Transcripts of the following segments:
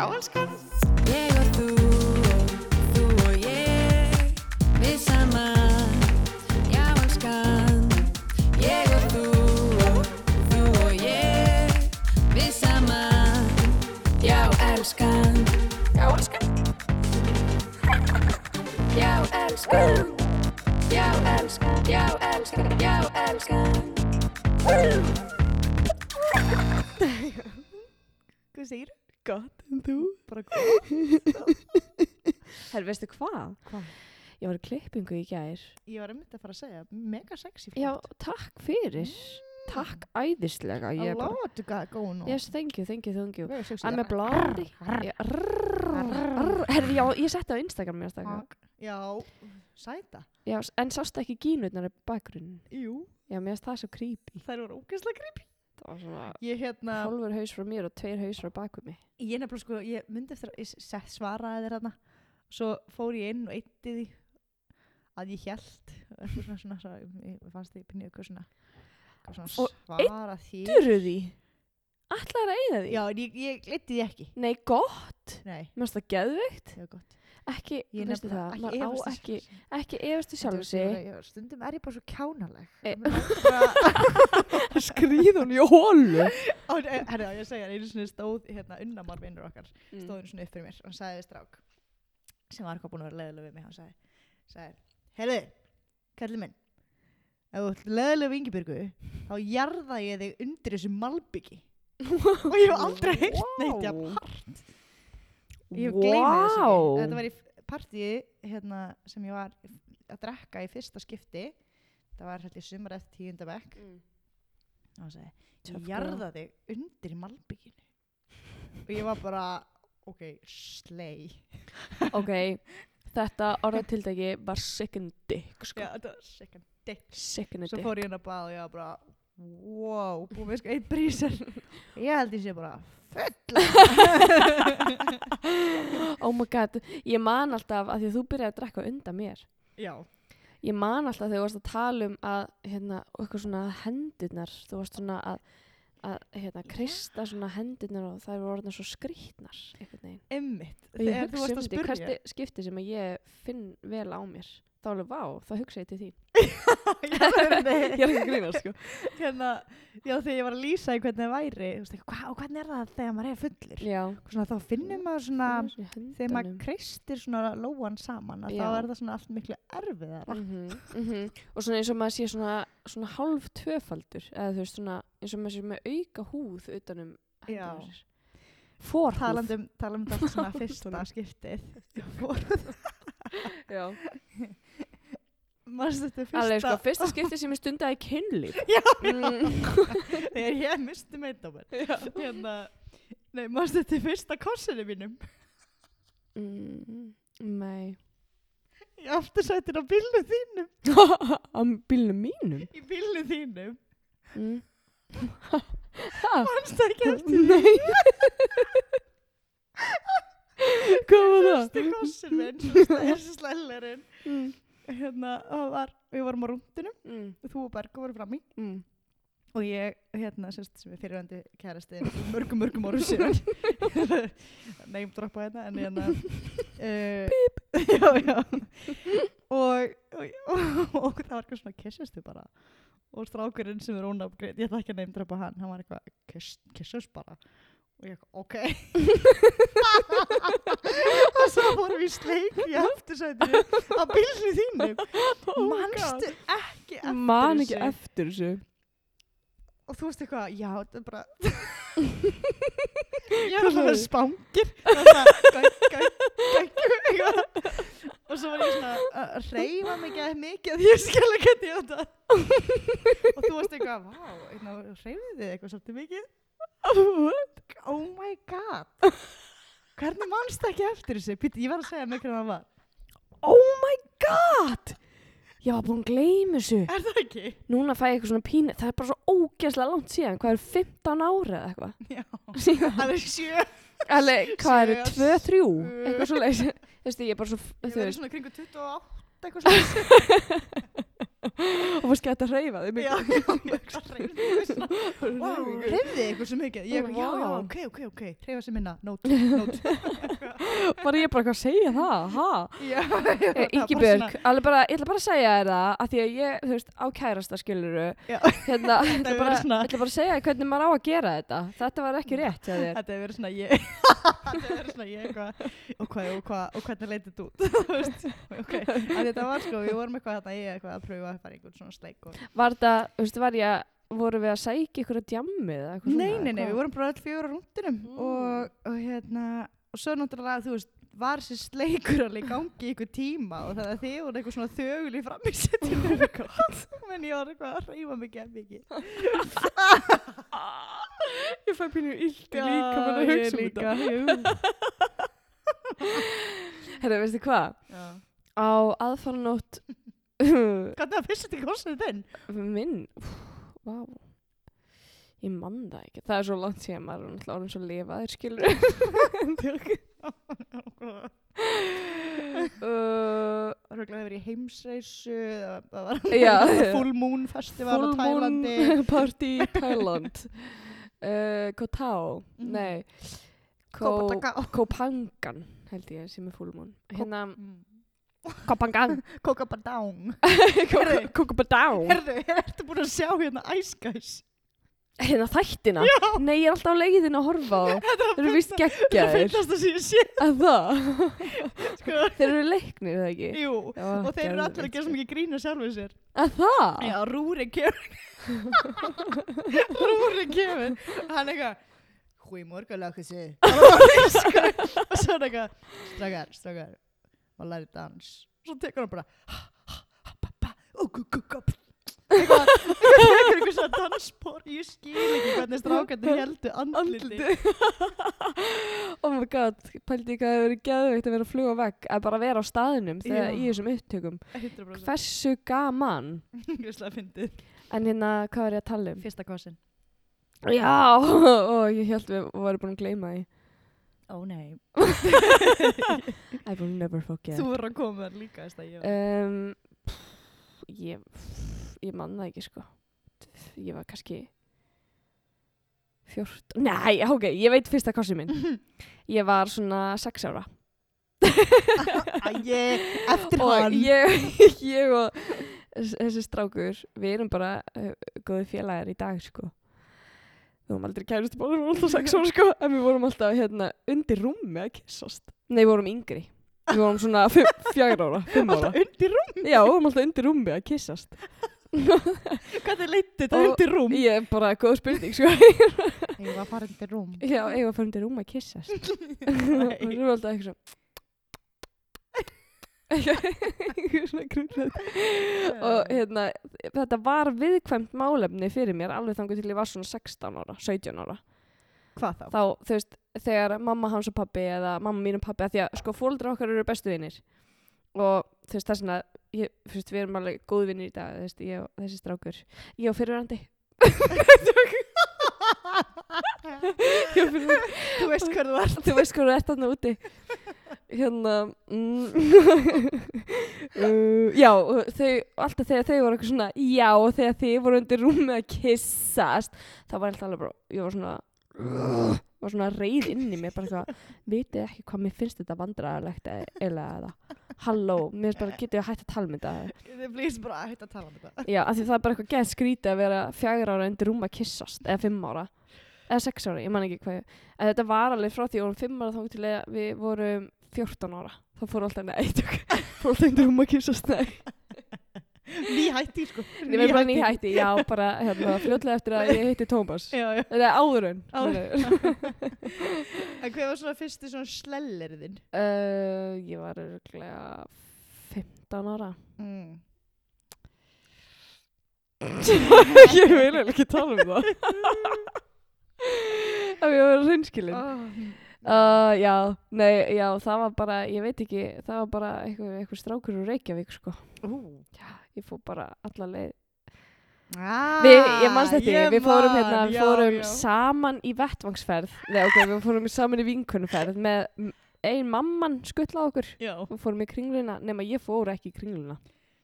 Já, elskan. Ég og þú og þú og ég Við saman Já, elskan. Ég og þú og þú og ég Við saman Já, elskan. Já, elskan. Já, elskan. Já, elskan. Já, elskan. Já, elskan. Hvað segir? Gott, þú? Bara hvað? Herr, veistu hvað? Hvað? Ég var í klippingu í gær. Ég var einmitt að fara að segja, mega sexy Já, takk fyrir. Takk æðislega. Bara, love to go on. yes, thank you, thank you, thank you. I'm a blondie. Herri, já, ég setti á Instagram mér stakka. Takk. Já, sæta. Já, en sástu ekki gínutnar í bakgrunn? Jú, Já, mér finnst það svo creepy. þær voru ógeðslega creepy. Ég hérna, hálfur haus frá mér og tveir haus frá baku mig. ég nefnilega sko, ég myndi eftir að svaraði þér hérna. Svo fór ég inn og eitti því að ég held, svona, svona, svona, ég fannst því pinni eitthvað svona, Og svara því. Ætlaði að eyða því? Já, en ég, ég eitti því ekki. Nei, gott. Mér finnst það geðveikt. það var gott. Ekki, Ég veistu það, maður á ekki, ekki efastu sjálf sig. Stundum er ég bara svo kjánaleg. E- Mér langar bara- Skrýð hún í hólu. Á, eh, ég segja, einu sinni stóð hérna unnamar vinnur okkar, Mm. stóð einu sinni upp fyrir mér og hann sagði strák sem var eitthvað búin að vera leðilega við mig hann sagði, sagði Herri, kallið minn ef þú ert leðilega við Ingibjörgu þá jarða ég þig undir þessu malbyggi og ég hef aldrei heyrt neitt jafn hart ég gleymi þessu ekki. Þetta var í partíi hérna, sem ég var að drekka í fyrsta skipti. Það var hérna í sumar eftir tíunda bekk. Mm. og sagði Tough ég jarða þig undir í malbygginu. Og ég var bara ok, slay. Ok, þetta orðatildegi var second dick, sko. já, þetta var second dick. Second svo dick. fór ég inn að bað og ég var bara wow, búið með sko einn brísar ég held ég sé bara oh my god, ég man alltaf að því að þú byrjaði að drekka undan mér. já, Ég man alltaf þegar þú varst að tala um að, hérna, eitthvað svona hendurnar, þú varst svona að, að, hérna, krista svona hendurnar og það eru orðin svo veginn. emmitt Og ég hugsa varst um að því, skipti sem að ég finn vel á mér, þá alveg, vá, þá hugsa ég til einmitt. Ég er ekki að grínast, sko. hérna, já þegar ég var að lýsa í hvernig það væri þú veist, hva, og hvernig er það þegar maður er fullir Já. svona, þá finnum maður svona þegar maður kreistir svona lóan saman þá er það svona allt miklu erfiðara. Mhm, mhm. og svona eins og maður sé svona, svona hálf tvöfaldur eða þú veist svona eins og maður sé með auka húð utanum hendur forhúð. Talandum, talandum þetta svona fyrsta skiptið. Fór- Já. Fyrsta alveg sko, fyrsta skipti sem ég stundaði kynlíf. Já, mm. þegar ég misti meit á mér. Hérna, nei, manstu þetta fyrsta korsinu mínum? Mm. nei. Í aftursættin á bílnu þínum. Á bílnum mínum? Í bílnu þínum. Mm. manstu ekki eftir nei hvað var það? fyrsti korsin minn þessi slællerinn Mm. Hérna, var, við vorum á rúndinum Mm. þú og Bergo voru fram í Mm. og ég, hérna, sérst, sem er fyrirvændi kærasti mörgum, mörgum árum síðan. Name droppa hérna en hérna uh, já, já. Og, og, og, og það var eitthvað svona kissustu bara. Og strákurinn sem er ónafngreið ég ætla ekki að name droppa hann, hann var eitthvað kiss, kissus bara og ég ok. Og svo fórum við sleik í aftursætinu á bílnu þínu. Manstu ekki eftir man ekki þessu? eftir þessu. Og þú veist eitthvað, já, þetta er bara ég er alltaf spangir. Og svo var ég svona að reyfa ekki mikið að ég skil ekki þetta og þú veist eitthvað, vá, reyfið þið eitthvað svolítið mikið oh my god. Hvernig mannst ekki eftir þessu? Píti, ég var að segja mig hvernig það var. Oh my god! Ég var búin að gleyma þessu. Er það ekki? núna fæ ég eitthvað svona pínu það er bara svo ógeðslega langt síðan. Hvað er 15 ára eða eitthvað? Já, síðan. Það er sjö. Alveg hvað eru Sjö, 2, 3 sjö. eitthvað svo leiðis þú veist ég er bara svo þú verði veist. svona kringu 28 eitthvað svona og fórst gæti að hreyfa þig mikið. hreyfði ykkur svo mikið. Já, ok, ok, ok, hreyfa sér minna, nót, nót. Bara ég bara hvað að segja það, ha? Já, Eh, ég ætla bara að segja þér það að því að ég, þú veist, á kærasta skiluru hérna, ég ætla bara, að segja þér hvernig maður á að gera þetta. Þetta var ekki rétt Þetta hefur verið svona ég Þetta hefur verið svona ég eitthvað og hvað og hvað og hvernig út? Þú að þetta var sko við vorum eitthvað þetta ég eitthvað að pröfa að fara einhvern svona sleik og var þetta, þú veist, var ég að voru við að sækja ykkur að djammið eða eitthvað nei svona, nei nei hvað? við vorum bara öll fjögur á rúndinum Mm. og, og hérna og svo náttúrulega þú veist var þessi sleikur alveg gangi ykkur tíma og það að þið voru eitthvað svona þögul í framísettinu menn ég var eitthvað að reyfa mig ekki mikið ég fæ pínu illt í Já, líka með að hugsa um þetta. herra, veistu hvað, á aðfaranótt Hvernig að fyrst þetta korsinu þinn? minn vá ég man það ekki, það er svo langt síðan maður er náttúrulega orðin svo lifaðir skilur uh, Röglega hefur í heimsreisu, það það var. Full Moon Festival Full á Tælandi. Moon Party í Thailand uh, Koh Tao Mhm. nei Phangan held ég sem er Full Moon hérna Mm. Kokapadang. Koh Phangan Herðu, ertu búin að sjá hérna Ice Guys? hérna þættina Já. nei ég er alltaf á leiðin að horfa á þeir eru vist Það er geggjaðir finnast að síðan sé, að það sko. þeir eru leiknir eða ekki Jú, Já, og þeir eru allir að gera svo mikið grína sjálfur sér. að það Já, Rúri kemur. Rúri kemur. Hann eitthvað, húi morgulag þessi. Og svo er eitthvað, strakar, strakar, maður læri dans. Svo tekur hann bara, eitthvað, eitthvað svona danspor, ég skil ekki hvernig strákarnir heldur andliti. oh my god, pældi ég hvað það hefur verið geðveikt að vera að fluga vekk að bara vera á staðinum þegar í þessum upptökum 100%. hversu gaman en hérna, hvað er ég að tala um? Fyrsta kossin. já, og ég held við varum búin að gleyma því Ó nei. I will never forget Þú voru að koma þar líka þess að ég var. um, pff, ég ég man það ekki sko ég var kannski 14, nei, ok, ég veit fyrsta kossi minn ég var svona 6 ára Æ, eftir og hann. ég, ég og þess- þessi strákur við erum bara uh, góði félagar í dag sko við vorum aldrei kæristu bara, við vorum alltaf sex ára sko. En við vorum alltaf hérna undir rúmi að kissast nei, við vorum yngri. Við vorum svona fjögur ára, fimm ára. Alltaf undir rúm. já, við vorum alltaf undir rúmi að kissast Hvað er leitt þetta undir rúm? ég er bara góð spurning sko. Ég var að fara undir rúm. já, ég var fyrir undir rúmi að kissast og við vorum alltaf eitthvað svo eitthvað svona krúllið og hérna, þetta var viðkvæmt málefni fyrir mér alveg þangur til ég var svona 16 ára, 17 ára. Hvað þá? þá, þú veist, þegar mamma hans og pappi eða mamma mín og pappi, að því að sko fóldra okkar eru bestu vinnir og þú veist, þess vegna ég, þú veist, við erum alveg góð vinnir í dag veist, ég og þessi strákur. Ég ég og fyrirverandi Þú veist hvað þú ert. þú veist hvað þú ert þarna úti hérna mm, uh, já þau, alltaf þegar þau voru eitthvað svona já og þegar þið voru undir rúmi að kissast þá var alltaf alveg bara ég var svona var svona reið inn í mér bara eitthvað, vitið ekki hvað mér finnst þetta vandræðalegt eða eða halló, mér bara, getur ég hægt að tala um þetta Þið blíðist bara að hætta að tala um þetta. já, af því það er bara eitthvað gett skrítið að vera fjagur ára undir rúmi að kissast eða fimm ára, eða sex ára, ég man ekki hvað. En þetta var alveg frá því að við vorum fimm ára þá til að við vorum 14 ára. Þá fór alltaf nei, tjók fór alltaf undir rúmi að kissast, nei. Ný hætti, sko. ég verði bara nýhætti, já, bara hérna, fljótlega eftir að ég hitti Tómas. Þetta er áður en. Hvað var svona fyrsti svona slellerið þinn? uh, Ég var örglega 15 ára. Mm. Ég vil ekki tala um það Ef ég var reynskilin Oh. uh, Já, nei, já, það var bara Ég veit ekki, það var bara eitthvað, eitthvað strákur úr Reykjavík, sko Uh. Já, ég fór bara alla leið Ah, Við, ég manst þetta, ég við fórum man, hérna, já, fórum já. saman í vettvangsferð Nei, ok, við fórum saman í vinkunumferð með ein mamman skuttla okkur Já. Við fórum í kringluna, nema ég fór ekki í kringluna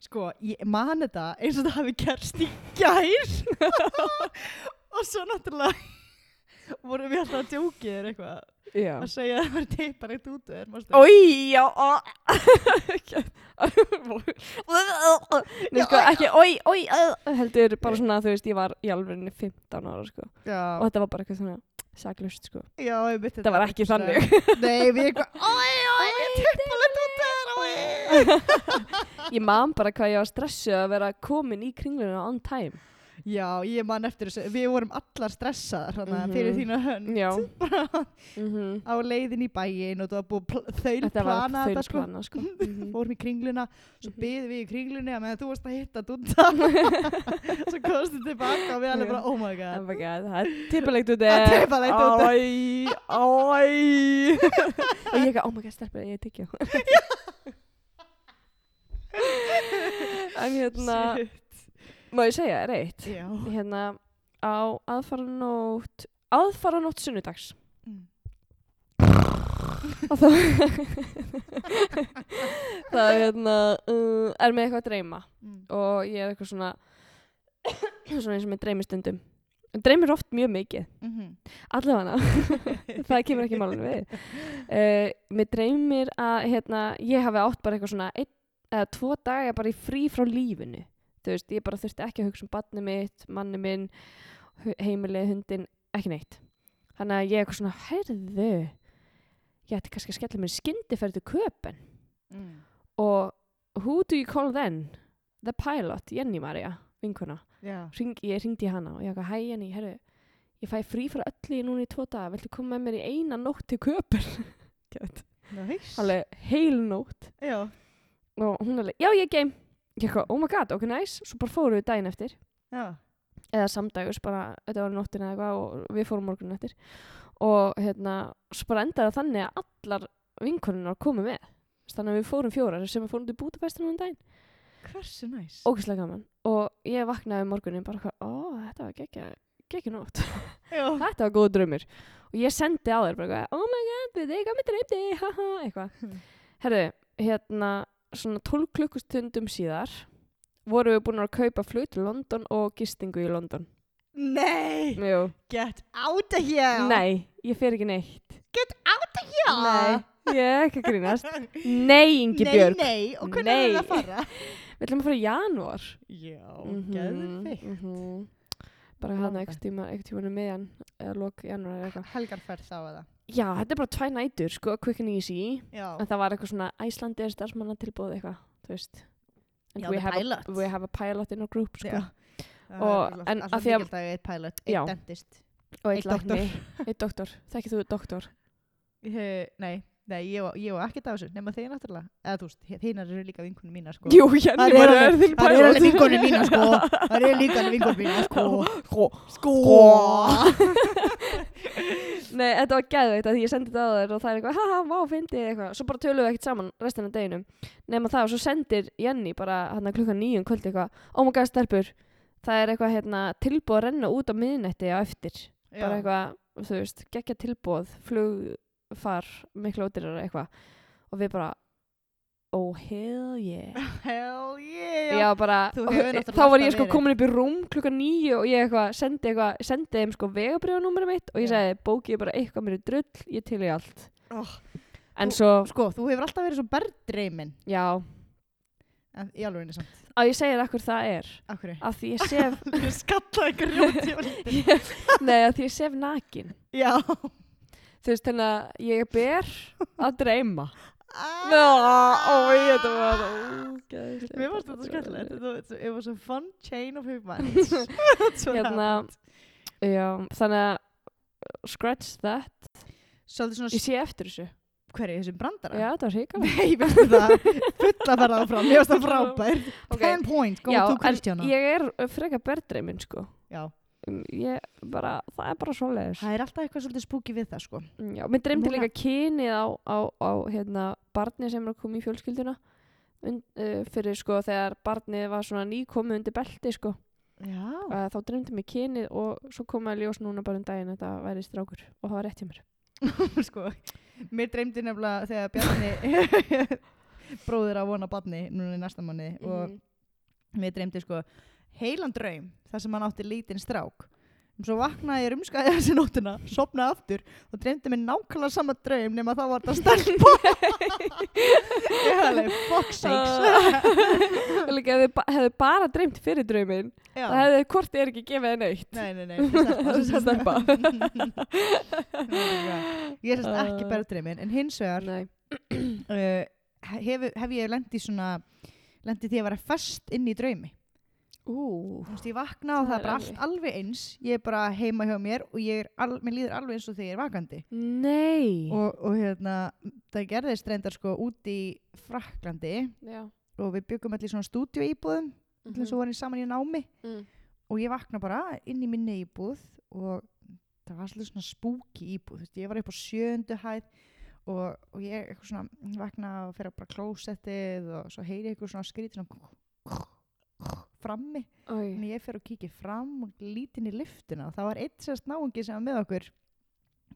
Sko, ég man þetta eins og það hafi gerst í gær og svo náttúrulega vorum við alltaf að djókið þér eitthvað Já. að segja að það var teipar eitt út þér manstu? Ói, já, ó. Nei, sko, ekki, oi, oi, heldur bara svona, þú veist, ég var í alveg 15 ára, sko. Já, Og þetta var bara eitthvað svona saklust, sko. já, ég myndi Það var ekki þannig. Nei, við eitthvað, oi, oi, teipar eitt út þér, oi Ég man bara hvað ég var stressuð að vera komin í kringluna on time. Já, ég man eftir þessu, við vorum allar stressaðar hana, Mhm. fyrir þína hönd. Mm á leiðin í bæin og það var búið pl- þaul Þetta var plana sko þaulplana, sko. Mhm. fórum í kringluna, svo byðum við í kringlunni að meðan þú varst að hitta Dunda svo komstu tilbaka og við alveg bara, oh my Oh god my god, það er tippalegt út Það er tippalegt út. Og ég ekki, oh my god, stelpur, ég tyggjó En hérna Shit. Má ég segja, er eitt? Já. Hérna, á aðfaranótt Aðfaranótt sunnudags. Mm. Það Það hérna uh, Er með eitthvað að dreyma. Mm. Og ég er eitthvað svona Svona eins og með dreymistundum Dreymir oft mjög mikið. Mhm. Allavega. Það kemur ekki málun við. Uh, Mér dreymir að hérna, ég hafi átt bara eitthvað svona einn eða tvo daga bara í frí frá lífinu þú veist, ég bara þurfti ekki að hugsa um barni mitt, manni minn heimilið, hundin, ekki neitt. Þannig að ég eitthvað svona, heyrðu ég ætti kannski að skella mér til köpen Mm. og who do you call then? The pilot, Jenny Maria vinkuna, Já. Ring, ég ringdi hana og ég eitthvað, hæ Jenny, heyrðu ég fæ frí frá öllu í núna í tvo daga viltu koma með mér í eina nótt til köpen Nice. Alveg heil nótt. Já. Og hún alveg, já ég geim ég eitthvað, oh my god, ok nice. Svo bara fórum við daginn eftir. Já. Eða samdægus, bara, þetta var nóttina eða eitthvað og við fórum morgun eftir. Og hérna, svo bara endaði það þannig að allar vinkonunar komu með. Þannig að við fórum fjórar sem við fórum til Bútafestinu um daginn, Hversu næs. Ógæslega gaman. Og ég vaknaði um morgunin bara ó, þetta var geggja nótt, Já. Þetta var góð draumur. Og ég sendi á þér bara oh my god, við eitthvað með dreymdi haha, eitthvað. Herru, hérna svona 12 klukkustundum síðar vorum við búin að kaupa flug til London og gistingu í London. Nei! Jú. Get out of here! Nei, ég fer ekki neitt. Get out of here! Nei, ég er ekki að grínast. Nei, Ingi Nei, Björg nei Og hvernig Nei. er það að fara? við ætlum að fara í janúar. Já, Mhm, geðvikt mhm. Bara hann that. ekkert tíma ekkert tíma meðan eða lok janúar eða eitthvað. Helgarferð þá eða? Já, þetta er bara tvæ nætur, sko, quick and easy. Já. En það var eitthvað svona Æslandi er starfsmanna tilbúð eitthvað, þú veist. And Já, we, the have pilot. a, we have a pilot in our group sko. Já. Og- en að því að- að Eitt pilot, Já. eitt dentist. Og Einn eitt lækni, eitt doktor. Þekkið þú doktor? He- Nei, nei, ég var, ég ekkert af þessu nema þeir náttúrulega Eða þú veist, þínar eru líka vinkunum mínar sko. Jú, hérna Það er alveg- þinn Það eru alveg vinkunum mínar sko. Það eru líka alveg vinkunum mínar sko. Sko. Sko. Nei, þetta var geðveikt að því ég sendi þetta á þér og það er eitthvað, haha, vá, fyndi eitthvað. Svo bara tölum við ekkert saman restina af deginum. Nefna það og svo sendir Jenny bara hann klukkan nýjum kvöldi eitthvað, oh er flugfar, miklu ódýrar eitthvað. Og við bara, oh hell yeah. Hell yeah Já, bara, og- þá var ég sko komin upp í rúm klukkan nýju og ég eitthvað sendi eitthvað, sendi þeim sko vegabriðanúmerið mitt og ég Já. sagði, bókið bara eitthvað mér í drull, ég til í allt. oh. En Þú- svo, Sko, þú hefur alltaf verið svo berðdreimin já, En í alveg einu samt að ég segir akkur það er, hverju? að því ég sef, Þú skalla ykkur rjóti og ég, nei, að því ég sef nakin. Já Þú veist, þannig að ég ber að dreyma. Ah. Ná, ó, ég þetta var. Mér varst þetta var- It was a fun chain of what Hérna, já, þannig að, scratch that, ég sé eftir þessu. Hverju, þessum brandara? Já, þetta var hrikalegt. Nei, veistu það Fulla ferða áfram Mér varst það frábær Ok. 10 points, go to en Kristjana ég er freka berðdreyminn, sko. Já, Ég bara, það er bara svoleiðis. það er alltaf eitthvað svolítið spooky við það sko. Mm, Já, mér dreymdi Núna- líka kynið á, á, á hérna, barni sem er að koma í fjölskylduna. Und, uh, fyrir sko þegar barnið var svona nýkomið undir belti sko. Já. Uh, þá dreymdi mér kynið og svo kom að ljós núna bara um daginn þetta væri strákur og það var rétt hjá mér. Sko, mér dreymdi nefnilega þegar Bjarni bróðir að vona badni núna í næsta manni og Mhm. mér dreymdi sko heilan draum þar sem hann átti lítinn strák. Og svo vaknaði ég rumskaði þessi nótuna sopnaði aftur og dreymdi mér nákvæmlega sama draum nema þá var þetta stelpa ég hefði fuck sakes. Ef þið ba- bara dreymt fyrir drauminn Já. það hefði hvort er ekki gefið neitt. Nei, nei, nei, þetta Stelpa. ég er sérst ekki bara drauminn en hins vegar uh, hef, hef ég lendi svona lendi því að vera fast inn í draumi Ú, Þú veist, ég vakna og Það er bara allt alveg eins. Ég er bara heima hjá mér og ég al, mér líður alveg eins og þegar ég er vakandi. Nei. Og, og hérna, það gerðist reyndar sko út í Fraklandi Já. og við byggum allir svona stúdíuíbúðum mm -hmm. svo var ég saman í námi. Mm. og ég vakna bara inn í minni íbúð og það var svolítið svona spooky íbúð. Þú veist, ég var upp á sjöndu hæð og, og ég svona vakna og fyrir bara klósettið og svo heyri ég eitthvað svona skrítið svona frammi. Þannig ég fer og kíkir fram og lítinn í lyftuna. Og það var eitt sérst náungi sem var með okkur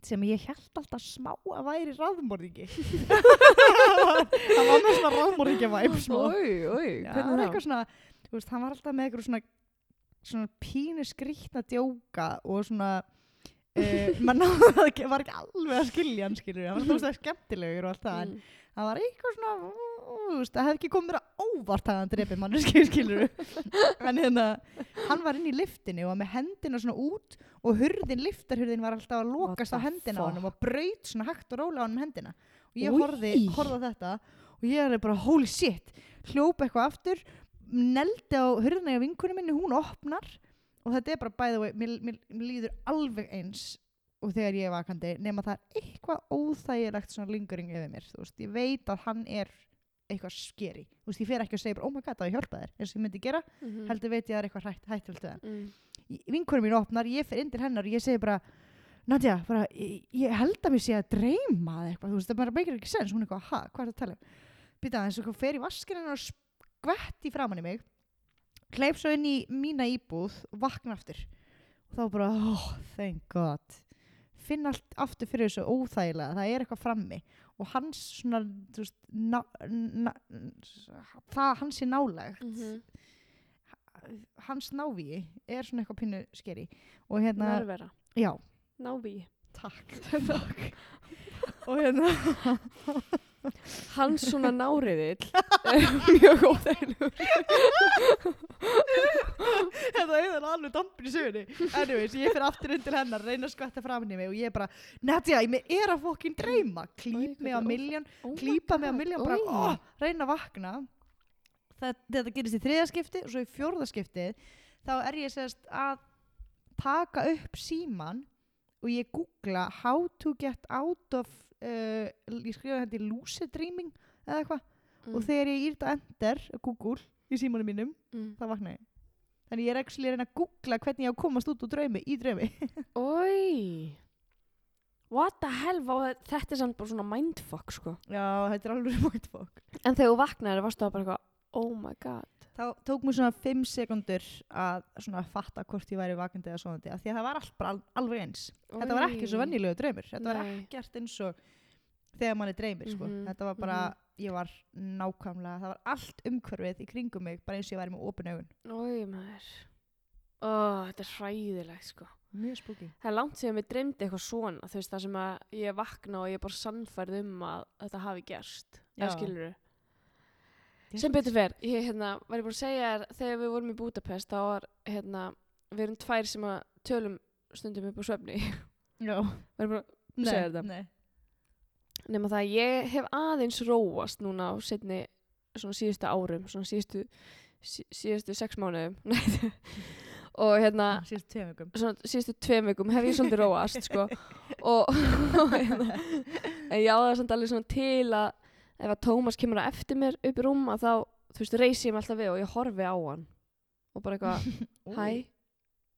sem ég held alltaf smá að væri ráðmorðingi það var með svona ráðmorðingja væp smá það var eitthvað svona, veist, hann var alltaf með eitthvað svona, svona pínu skrýtna djóka og svona uh, maður náði það ekki, var ekki alveg að skilja hann skilur, hann var það skemmtilegur og allt það, en Mm. Það var eitthvað svona það hefði ekki komið mér að óvart að hann drepi manneski, skilur en hérna, hann var inn í liftinu og með hendina svona út og hurðin, liftarhurðin var alltaf að lokast á hendina á hann fuck? og braut svona hægt og rólega á hann um hendina. Og ég horfði, horfði þetta og ég er bara holy shit hljópa eitthvað aftur neldi á hurðina í vinkunum minni, hún opnar og þetta er bara by the way, mér, mér, mér líður alveg eins og þegar ég er vakandi nema það er eitthvað óþægilegt svona lingering yfir mér, þú veist, ég veit að hann er eitthvað skeri, þú veist, ég fer ekki að segja bara, oh my god, að ég hjálpa þér, eins og ég myndi gera Mhm. heldur veit ég að það er eitthvað hætt, hættulegt við hann Mm. vinkunum mín opnar, ég fer inn til hennar og ég segi bara, Nadja, bara, ég, ég held að mér sé að dreyma eitthvað, þú veist, það bara meikir ekki sens, hún er eitthvað, ha, hvað er það að tala um? Býta aðeins, og fer í hennar og skvetti framann í mig, hleyp svo inn í mína íbúð og vakna aftur. Og þá bara, oh, thank god. Finn allt aftur fyrir þessu óþægilega, það er eitthvað frammi. Og hans svona, veist, ná, ná, það hans er nálægt Mhm. hans návíi er svona eitthvað pínu skeri og hérna, Nærvera. já, takk, takk og hérna Hans svona náriðill er mjög óþægilegur. þetta er alveg dampin í sögunni. Anyways, ég fyrir aftur inn til hennar reyna að skvætta framan í mig og ég er bara Nadja, ég er að fokkin dreyma. Klíp hvað mig á miljón Oh my klípa mig á miljón bara, ó, reyna að vakna. Þetta, þetta gerist í þriðaskipti og svo í fjórðaskipti þá er ég sérst að taka upp síman og ég googla how to get out of uh, ég skrifa þetta í lucid dreaming eða eitthvað og þegar ég írta enter á Google í símanum mínum Mm. þá vakna ég þannig ég er ekki að reyna að googla hvernig ég á að komast út úr draumi í draumi Oi. What the hell, þetta er samt bara svona mindfuck, sko. já, þetta er alveg mindfuck En þegar þú vaknaði, varstu það bara eitthvað, oh my god. Þá tók mér svona 5 sekundur að svona fatta hvort ég væri vakandi eða svoandi af því að það var allt bara al alveg eins þetta var ekki svo vennilegu draumur þetta var Nei. ekkert eins og þegar manni dreymir sko. Mhm, þetta var bara, mhm. ég var nákvæmlega það var allt umhverfið í kringum mig bara eins og ég væri með opin augun Ói, maður. Ó, þetta er hræðilegt, sko. mjög spooky Það er langt síðan mér dreymdi eitthvað svona, þú veist, það sem að ég vakna og ég er bara sannfærð um að þetta hafi gerst. Já. Það skilur Sem betur fer, ég hérna, var ég búin að segja þér, þegar við vorum í Budapest, þá var, hérna, við erum tvær sem að tölum stundum upp á svefni. já, var ég búin að segja þetta? nei. Nefna það að ég hef aðeins róast núna á setni svona síðustu árum, svona síðustu, sí, síðustu sex mánuðum. Og hérna, síðust tveim vikum svona síðustu tveim vikum hef ég svolítið róast, sko. Og, og hérna, en ég á það samt alveg svona til að ef að Tómas kemur að eftir mér upp í rúm að þá, þú veist, reysi ég mig alltaf við og ég horfi á hann. Og bara eitthvað, hæ,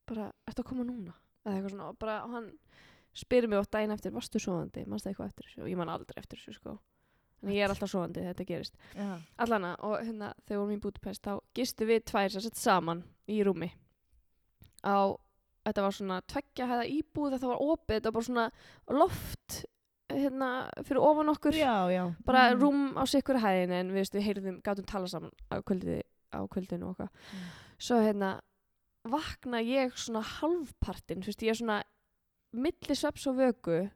bara, ertu að koma núna? Eða eitthvað svona, og bara hann spyrir mig oft daginn eftir, varstu svoandi, mannstu eitthvað eftir þessu? Og ég man aldrei eftir þessu, sko. Þannig ég er alltaf svoandi, þetta gerist. já, Allana, og hérna, þegar við vorum í Budapest, þá gistu við tvær sér sett saman í rúmi. Á, þetta var svona tveggja hæða íbúð, þetta var opið, þetta var bara svona loft, hérna, fyrir ofan okkur Já, já. bara Mhm. rúm á sikkur hæðin en við, veist, við heyrðum, gátum tala saman á, kvöldi, á kvöldinu eitthvað Mm. svo hérna vakna ég svona halvpartin veist, ég er svona milli sveps og vöku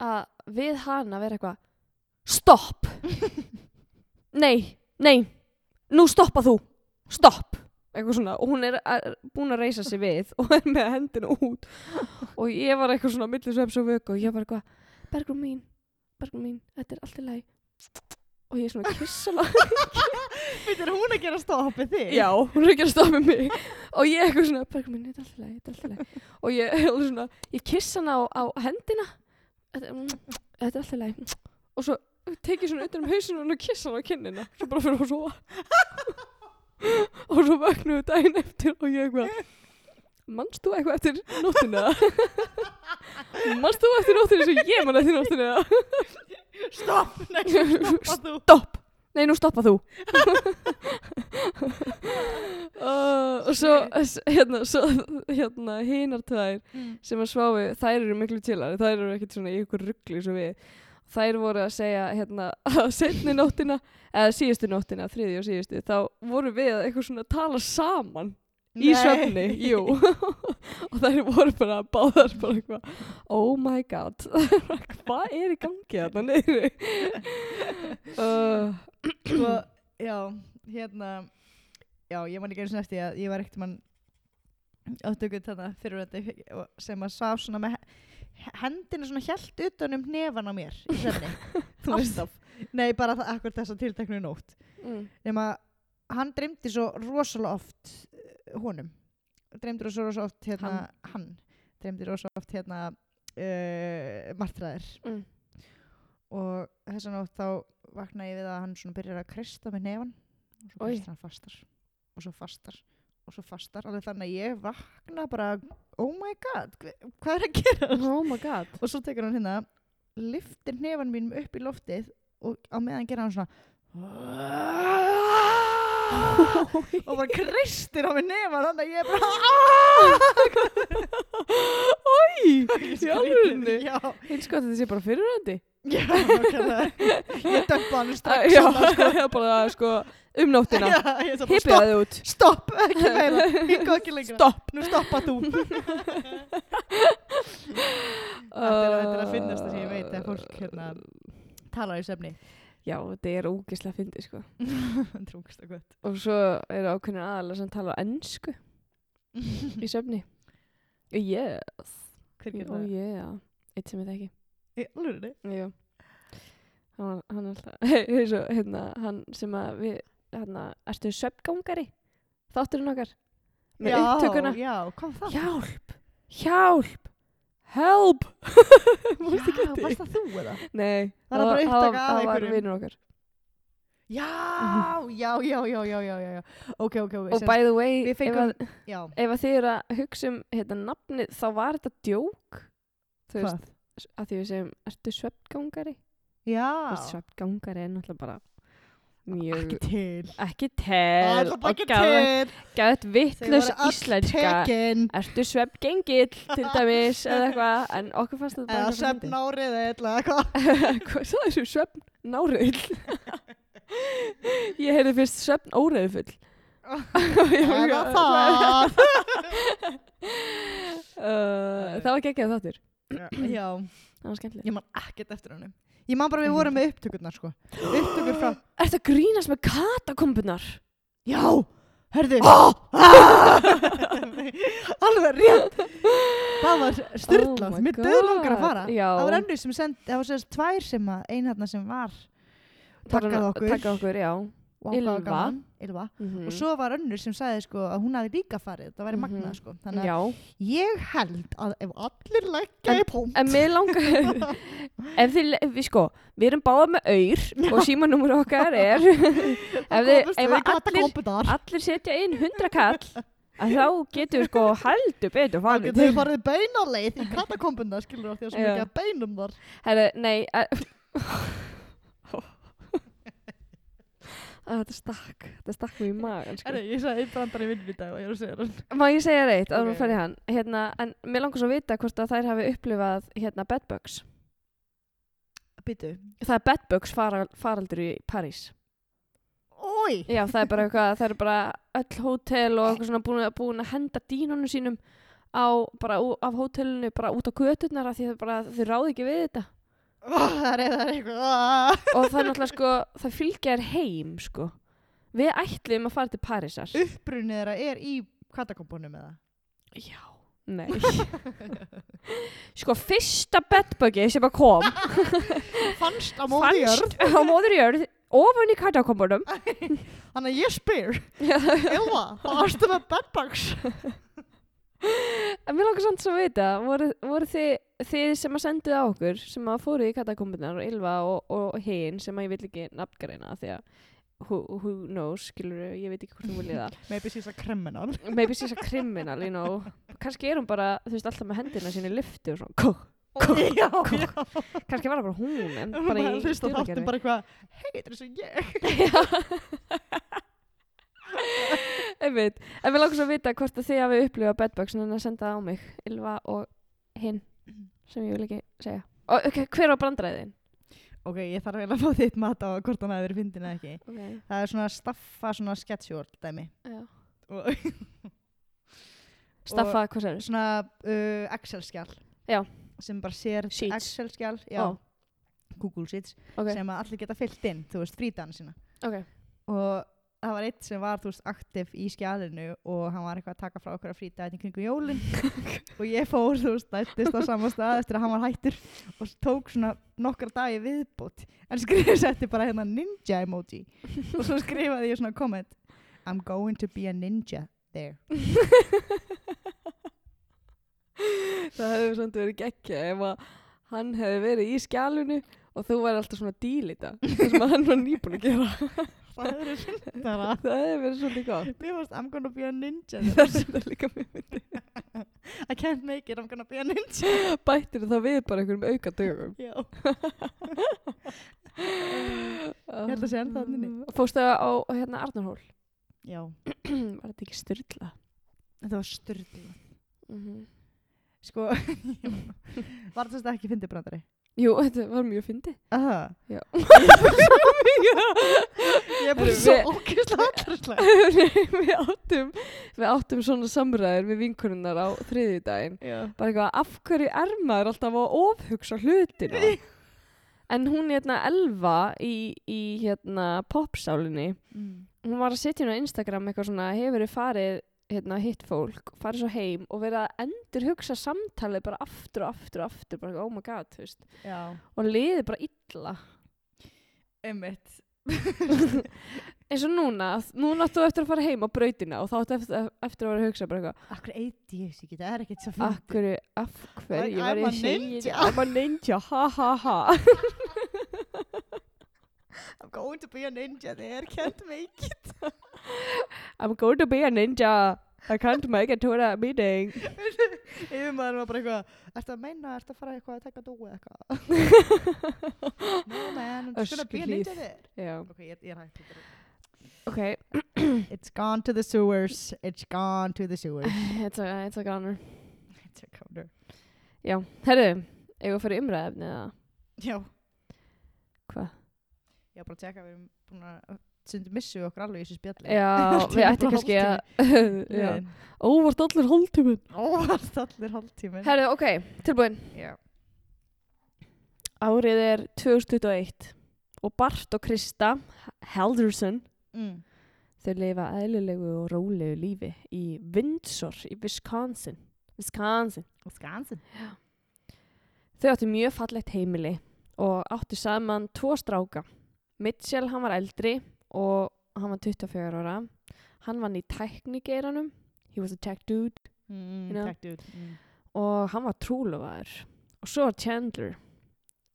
að við hana vera eitthvað stopp nei, nei nú stoppa þú, stopp eitthvað svona og hún er búin að reysa sig við og er með hendina út og ég var eitthvað svona milli sveps og vöku og ég var eitthvað Bergrún mín, Bergrún mín, þetta er allt í lagi. Og ég er svona að kissa hana Þetta er hún að gera stoppið þig? já, hún er að stoppa mig. Og ég eitthvað svona, Bergrún mín, þetta er allt í lagi, þetta er allt í lagi. Og ég, er alveg svona, ég kissa hana á, á hendina. Þetta, er allt í lagi. Og svo tek ég svona utan um hausinu og kissa hana á kinnina. Svo bara fyrir að sofa. Og svo við daginn eftir og ég eitthvað Manst þú eitthvað eftir nóttina? Manst þú eftir nóttina sem ég man eftir nóttina? Stopp! Nei, stoppa þú. Stopp! Nei, nú stoppa þú. uh, og svo, hérna, svo, hérna, hinar tvær Mm. sem að sváfi, þær eru miklu chillari, þær eru ekkert svona í ykkur ruggli svo við. Þær voru að segja, hérna, að setni nóttina, eða síðustu nóttina, þriði og síðustu, þá voru við að eitthvað svona tala saman í svefni, jú og þær voru bara báðar bara eitthvað, oh my god hvað er í gangi þarna niðri uh, Sko, já, hérna, já, ég man ekki eins og að ég var ekkert mann áttökuð þarna fyrir þetta sem að svaf svona með he- hendina svona hjælt utan um nefan á mér í svefni. Þú veist. Nei, bara það, akkur þessa tilteknu nótt. mm. Nefn að hann dreymdi svo rosalega oft honum. Dreymdi rosalega oft hérna, hann, dreymdi rosalega oft hérna uh, martræðir. Mm. Og þessa nótt þá vaknaði ég við að hann svona byrjar að kreista með nefan og svo Oj. kreistar hann fastar og svo fastar og svo fastar alveg þannig að ég vakna bara oh my god, hvað er að gera oh my god og svo tekur hann hérna liftir nefan mínum upp í loftið og á meðan gera hann svona og bara kreistir á mig nefan þannig að ég er bara Ói, í já, eins gott að þetta sé bara fyrirhandi já, ég dömpa hann strax Já, þarna, sko. bara sko um nóttina. Ég Hippið stopp, það út. stopp, ekki meira. Hingað ekki lengra, Stopp. Nú stoppa þú. Þetta er, að finnast það sem ég veit að fólk hérna talar í sefni Já, þetta er ógislega fyndið sko. Trúkst og gott. Og svo eru ákveðin aðalega sem tala ennsku í söfni. Yes. Hver gerir Ó það? yeah. Eitt sem ég þekki. Í alvörunni? Jú Hann, hann er alltaf svo, hérna, hann sem að við hérna, ertu söfngangari? Þátturinn okkar? Með upptökuna? hjálp, hjálp help já, varst það þú eða? nei, Var það af það var einhverjum? vinnur okkar Já, já, já, já, já, já, já, já. Ok, ok, ok. og by the way, ef fengum, ef að þið eru að hugsa um hérna, nafnið, þá var þetta djók þú veist, að því við segjum ertu svefngangari Já, svefngangari er náttúrulega bara mjög ekki til. ekki Alltaf og gæðt til. vittlust íslenska ertu svefngengill til dæmis eða eitthvað en okkur fannst þetta bara svefn árið eða eitthvað. hvað sagði þessu svefn náriðill ég heyrði fyrst svefn óreiðfull Eða það. uh, það var geggjað þáttur Já, það var skemmtilegt ég man ekkert eftir honum. Ég man bara við vorum með upptökurnar, sko. Upptökur frá... Ertu að grínast með katakompunar? Já, hörðu. Alveg rétt. Það var styrlað. Oh Mér döður langar að fara. Já. Það var önnur sem sendi, það var sérst tvær sem að, ein hérna sem var takkað okkur. Takkað okkur, já og var Ylva. gaman, Ylva. mm og svo var önnur sem sagði sko að hún hafi líka farið, það væri Mhm. magnað sko þannig að Já, ég held að ef allir leggja í punkt en mér langar Ef þið, le- við sko Við erum báða með auður og símanúmur okkar er ef þið- ef að allir- Allir setja inn 100 kall að þá getur sko heldur betur það farið við farið beinaleið í katakompuna skilur af því að svo Já. mikið að beinum þar Herru, nei að, að Þetta stakk Þetta stakk mér í magan sko. Erðu, ég sagði brandar í vinn í dag og ég er að segja það Má ég segja reitt að Ok. hún færi hann hérna, En mér langar svo að vita hvort að þær hafi upplifað hérna bedbugs Býtu. það er bedbugs faral, faraldur í París Ói. já það er bara eitthvað, það er bara öll hótel og eitthvað svona búin, að- búin að henda dínunum sínum á, bara af hótelinu bara út á göturnar af því þau ráði ekki við þetta Það er það eitthvað. og það er náttúrulega sko, það fylgja þér heim sko við ætlum að fara til Parísar Uppbrunið þeirra er í katakompunum eða? já, nei sko fyrsta bedbugi sem að kom Fannst á móði jörð. fannst á móður jörð ofan í katakombunum Þannig að ég spyr. Ylva, fannstu með bedbugs? En mér langar samt svo að vita, voru, voru þið, þið sem að senduð á okkur, sem að fóruð í katakombunar og Ylva og, og hinn sem að ég vil ekki nafngreina því að who, who knows, skilur ég veit ekki hvort þú viljið það. Maybe she's a criminal. Maybe she's a criminal, you know. Kannski er hún bara, þú veist, alltaf með hendina sín í lyfti og svona, kó. Já, já. Kannski var það bara hún, en bara bara í stjórnakerfi. hei, þetta er svo ég. Einmitt. En mér langar svo að vita hvort að þið hafi upplifað bedbugs en að senda það á mig, Ylva og hinn, sem ég vil ekki segja. Og ok, hver var brandræðin? Ok, ég þarf eiginlega að fá þitt mat á hvort hann hafi verið fyndin eða ekki. Okay. Það er svona staffa svona sketsjórn dæmi. Staffa, hvað sér? svona uh, Excel-skjál. Já. Sem bara sér. Excel-skjál. Já. Ó. Google Sheets. Ok, Sem allir geta fyllt inn, þú veist, frítana sína. ok. Og það var eitt sem var, þú veist, aktiv í skjálinu og hann var eitthvað að taka frá okkur að frítaginn í kringum jólin. og ég fór, þú veist, dættist á sama stað eftir að hann var hættur og tók svona nokkra dagi viðbútt. En skrifið setti bara hérna ninja emoji. og svo skrifaði ég svona komment I'm going to be a ninja there. Það hefði samt verið geggja ef að hann hefði verið í skjálunu og þú væri alltaf svona dílita það sem hann var nýbúin að gera Það er svindara. það hefði verið svolítið gott Mér varst I'm gonna be a ninja það er svona líka mjög myndi I can't make it, I'm gonna be a ninja. bættir það við bara einhverjum auka dögum Já. Ég held að sé ennþá þarna inni. Fórstu á hérna Arnarhól Já. var þetta ekki styrla Þetta var styrla. mm Sko, var þetta ekki fyndið brandari? Jú, þetta var mjög fyndið Aha. Já. Ég er bara Heyrðu, svo við- ókvæslega aðræðslega. Nei, við áttum við áttum svona samræðir við vinkonunnar á þriðjudaginn Já. bara eitthvað, af hverju er maður alltaf að ofhugsa hlutina en hún hérna Elva í, í hérna popsálinni Mm. hún var að setja hérna á Instagram eitthvað svona hefur þið farið hérna hitt fólk farið svo heim og verið að endur hugsa samtalið bara aftur og aftur og aftur bara oh my god, og liðið bara illa Einmitt. eins og núna, núna áttu eftir að fara heim á brautina og þá áttu eftir, eftir að vera að hugsa bara eitthvað Akkur eiti ég þessi ekki, það er ekkert svo fyndið. Akkur, af hverju var a ég að segja ninja. þetta? I'm a ninja, ha ha ha I'm going to be a ninja there, can't make it. I'm going to be a ninja I can't make it to that meeting Yfir maður var bara eitthvað, ertu að meina, ertu að fara eitthvað að taka dói eitthvað? no man, I'm just gonna be a ninja there. Já, Ok, ég, er hægt. þetta er- ok It's gone to the sewers, it's gone to the sewers. It's a, it's a gunner It's a counter. Já, herðu, eigum við að fara í umræðefni eða Já. hvað? Ég var bara að tjekka, við erum búin að stundum missu okkur alveg í þessu spjalli. Já, við ættum kannski að. Óvart allir hóltíminn Óvart allir hálftíminn. Herðu, ok, tilbúin Já. Árið er 2021 og Bart og Krista Helderson Mm. Þau lifa eðlilegu og rólegu lífi í Windsor í Wisconsin. Wisconsin. Wisconsin. Þau áttu mjög fallegt heimili og áttu saman tvo stráka. Mitchell, hann var eldri og hann var 24 ára. Hann vann í tæknigeiranum. He was a tech dude. Mm, You know? Takk, dude. Mm. Og hann var trúlofaður. Og svo var Chandler.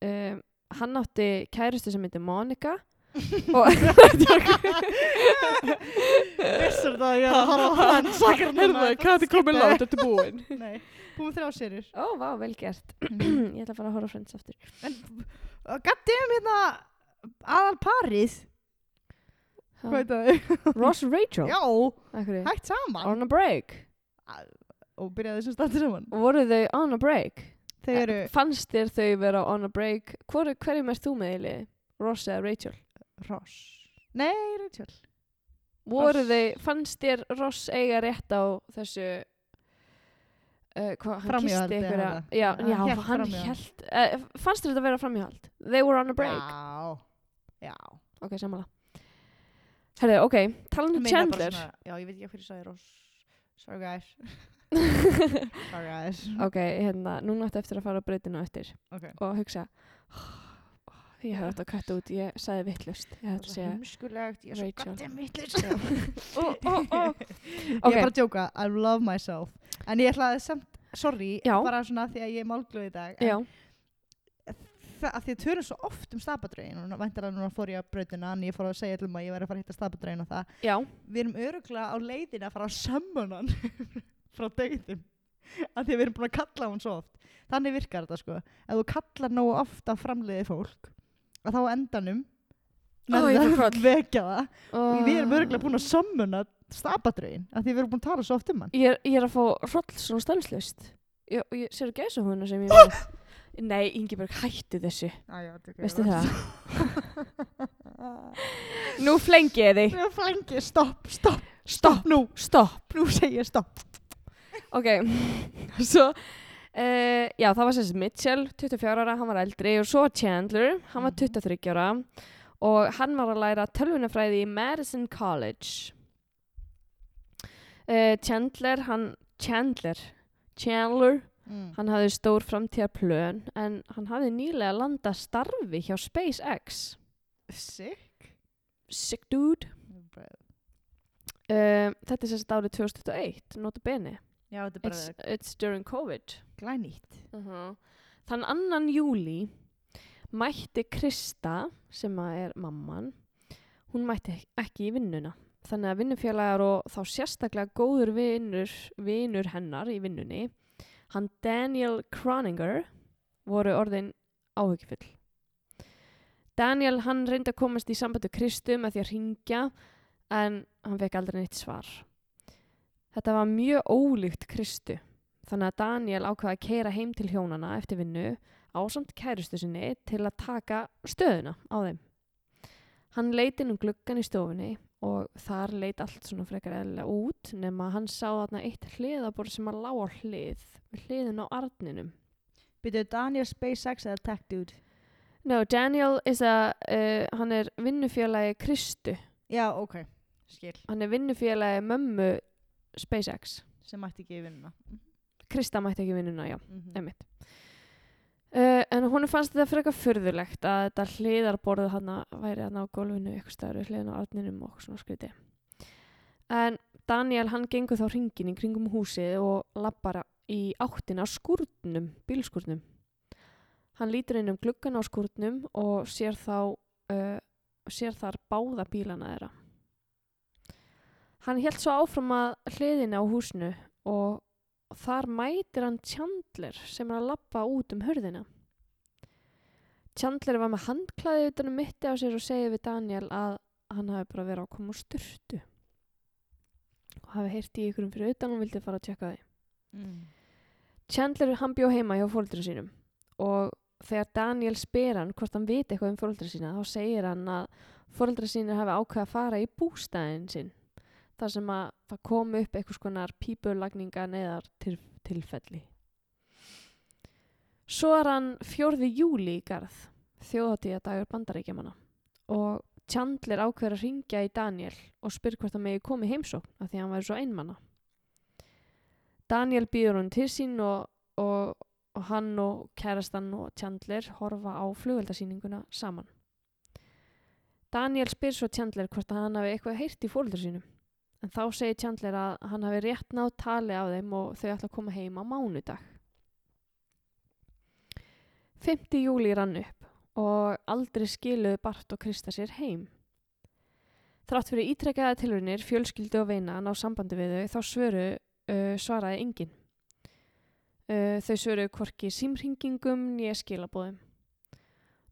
Um, hann átti kærustu sem heitir Monica. og Vissur það að ég er að horfa á hann sakar Herðu, hvað er komið látt þetta búinn? Nei, búin þrjá serjur. Ó, vá, vel gert. Ég ætla að fara að horfa Friends aftur. En, gættum hérna aðal parið. Hvað er það? Ross og Rachel? Já, hægt saman. on a break. Og byrjaði þessum standi saman. Voru þau on a break? Fannst þér þau vera on a break? Hverjum er þú með liði? Ross eða Rachel? Ross. Nei, Rachel. Voru þau, fannst þér Ross eiga rétt á þessu uh, hvað, hann Framhjáhaldi kisti ykkur eða? já, Hann já, hélt hann framhjá. held uh, fannst þér þetta vera framhjáhald? They were on a break Já. Já. ok, samanlega Herðu, ok, talandi um Meina bara Chandler Svona, já, ég veit ekki hverju sagði Ross. Sorry guys. Sorry guys. ok, hérna, núna ætti eftir að fara á breytinu eftir Ok. og hugsa ég hef átt að kætta út, ég sagði vittlust ég hef er segja heimskulegt, ég er svo gætið ó. Ég er bara að djóka, I love myself. En ég ætlaði samt, sorry, Já. bara svona því að ég er málglöð í dag. en Það, að því að tölum svo oft um stabadrögin og væntar að núna fór ég að brautina en ég fór að segja til um að ég væri að fara að hitta stabadrögin og það. já, Við erum öruglega á leiðina að fara að sömmuna hann frá dögðum. Að því að við erum búin að kalla hann svo oft. Þannig virkar þetta sko. Ef þú kallar nógu oft af framleiði fólk, að þá endanum ég fór að vekja það og við erum Ó. öruglega búin að sömmuna stabadrögin að því við erum búin að tala svo oft um hann. Ég er, ég er að fá hroll svona stanslust. Ég, ég sér gæsa húnna sem ég með. Nei, Ingeborg, hættu þessu. Ah, já, Veistu það? Nú flengi ég þig. Nú flengi, stopp, stopp, Stopp, nú, stopp. nú segi ég stopp. Ok, svo, uh, já, það var sérst Mitchell, 24 ára, hann var eldri og svo Chandler, hann var Mhm. 23 ára og hann var að læra tölvunafræði í Madison College. Uh, Chandler, hann, Chandler, Chandler, Mm. Hann hafði stór framtíðarplön en hann hafði nýlega landað starfi hjá SpaceX. Sick. Sick dude. Uh, þetta er sérst árið 2021, nota bene. Já, þetta er It's, bara it's during COVID. glænýtt. Uh Þann annan júli mætti Krista, sem að er mamman, hún mætti ek- ekki í vinnuna. Þannig að vinnufélagar og þá sérstaklega góður vinnur, vinnur hennar í vinnunni, hann Daniel Croninger, voru orðin áhyggjufull. Daniel, hann reyndi að komast í sambandi Kristu með því að ringja, en hann fekk aldrei neitt svar. Þetta var mjög ólíkt Kristu. Þannig að Daniel ákvaði að keira heim til hjónana eftir vinnu ásamt kærustu sinni til að taka stöðuna á þeim. Hann leit inn um gluggan í stofunni og þar leit allt svona frekar eðlilega út nema hann sá þarna eitt hliðabor sem að lág á hlið, hliðin á arninum. Byrjuðu Daniel SpaceX eða Tech Dude? No, Daniel is a, uh, hann er vinnufélagi Kristu. Já, ok. Skil. Hann er vinnufélagi mömmu SpaceX. Sem mætti ekki í vinnuna. Krista mætti ekki vinnuna, já. Mm -hmm. Einmitt. Uh, en hún fannst þetta frekar furðulegt að þetta hliðarborðið hann væri hann á gólfinu eitthvað stæður við hliðin á arninum og svona skriti. En Daniel hann gengur þá ringin í kringum húsið og lappar í áttina á skúrnum, bílskúrnum. Hann lítur inn um gluggan á skúrnum og sér þá uh, sér þar báða bílana þeirra. Hann held svo áfram að hliðina á húsinu og þar mætir hann Chandler sem er að lappa út um hörðina. Chandler var með handklæði utan um mitti á sér og segir við Daniel að hann hafi bara verið að koma úr styrtu og hafi heyrt í ykkurum fyrir utan og vildi fara að tjekka því. mm. Chandler hann bjó heima hjá fóldra sínum og þegar Daniel spyr hann hvort hann viti eitthvað um fóldra sína þá segir hann að fóldra sínir hafi ákveð að fara í bústæðin sinn þar sem að það kom upp einhvers konar pípulagninga neðar til, tilfelli. Svo er hann 4. júli í garð, þjóðatíða dagur bandaríkjamanna og Chandler ákveður að ringja í Daniel og spyr hvort hann megi komið heimsókn af því að hann væri svo einmanna. Daniel býður hann til sín og, og, og hann og kærastan og Chandler horfa á flugveldasýninguna saman. Daniel spyr svo Chandler hvort hann hafi eitthvað heyrt í fólöldur sínum. En þá segir Chandler að hann hafi rétt náð tali á þeim og þau ætla að koma heim á mánudag. 5. júli rann upp og aldrei skiluðu Bart og Krista sér heim. Þrátt fyrir ítrekkaða tilurinnir, fjölskyldu og veina ná sambandi við þau, þá svöru uh, svaraði enginn. Uh, þau svöru hvorki símringingum nýja skilabóðum.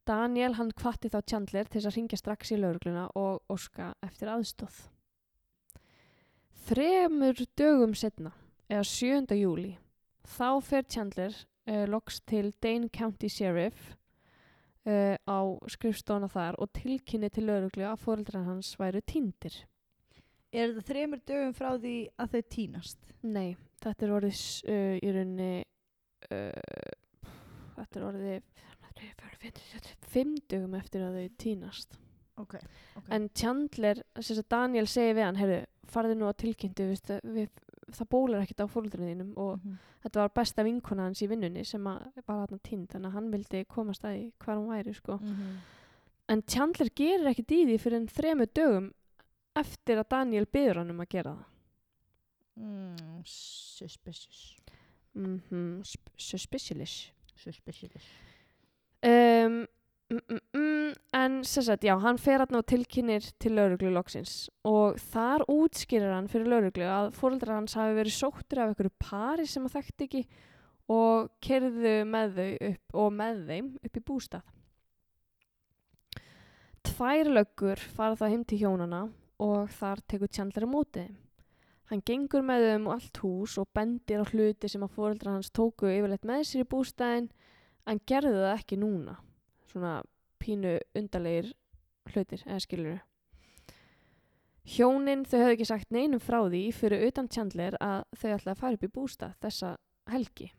Daniel hann kvatti þá Chandler til þess að ringja strax í laurugluna og óska eftir aðstóð. Þremur dögum setna, eða 7. júli, þá fer Chandler uh, loks til Dane County Sheriff uh, á skrifstofuna þar og tilkynni til lauruglu að foreldrar hans væru týndir. Er þetta þremur dögum frá því að þau týnast? Nei, þetta er orðið uh, í rauninni þetta er orðið fimm dögum eftir að þau týnast. Ok. ok. En Chandler, þess að Daniel segi við hann, heyrðu, farðu nú á tilkynntu, það bólar ekkert á fóröldrinu þínum og Mhm. þetta var besta vinkona hans í vinnunni sem að var hann týnd, þannig að hann vildi komast að því hvar hún væri, sko. Mhm. En Chandler gerir ekkert í því fyrir en þremu dögum eftir að Daniel byður hann um að gera það. Mm, suspicious. Mm -hmm, suspicious. Suspicious. Um, mm, mm, mm, en sem sagt, já, hann fer og tilkynir til lauruglu loksins og þar útskýrir hann fyrir lauruglu að fóreldrar hans hafi verið sóttir af einhverju pari sem að þekkti ekki og kerðu með þau upp og með þeim upp í bústað. Tvær löggur fara það heim til hjónana og þar tekur Chandler á móti. Hann gengur með þeim um allt hús og bendir á hluti sem að fóreldrar hans tóku yfirleitt með sér í bústaðin en gerði það ekki núna svona pínu undarlegir hlutir, eða skilur hjónin þau höfðu ekki sagt neinum frá því fyrir utan Chandler að þau ætlaði að fara upp í bústað þessa helgi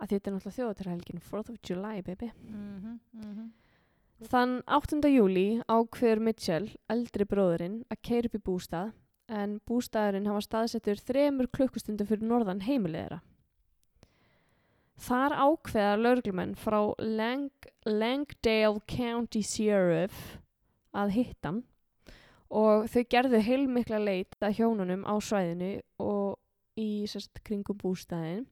að þetta er náttúrulega þjóðatarhelgin 4th of July baby Mhm, mhm. Þann 8. júli ákveður Mitchell, eldri bróðurinn, að keira upp í bústað en bústaðurinn hafa staðsettur þremur klukkustundum fyrir norðan heimilegðara. Þar ákveða lauruglumenn frá Lang Langdale County Sheriff að hitta hann og þau gerðu heilmikla leit að hjónunum á svæðinu og í sérst, kringum bústaðin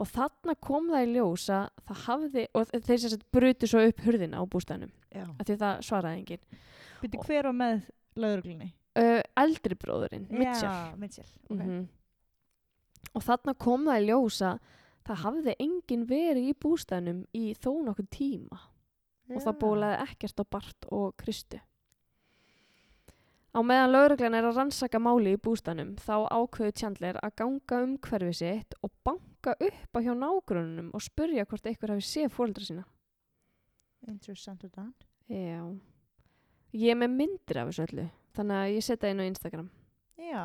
og þarna kom það í ljós að það hafði, og þeir sérst brutu svo upp hurðina á bústaðinum Já. af því það svaraði enginn. Byrju hver á með lauruglunni? Uh, eldri bróðurinn, Mitchell. Já, Mitchell. ok. Mhm. Og þarna kom það í ljós að það hafði enginn verið í bústæðnum í þó nokkuð tíma og það bólaði ekkert á Bart og Kristu. Á meðan lauruglan er að rannsaka máli í bústæðnum þá ákveðu Chandler að ganga um hverfi sitt og banka upp á hjá nágrunum og spurja hvort einhver hafi séð fóreldra sína. Interessant og það. Já. Ég er með myndir af þessu öllu, þannig að ég setja inn á Instagram. Já.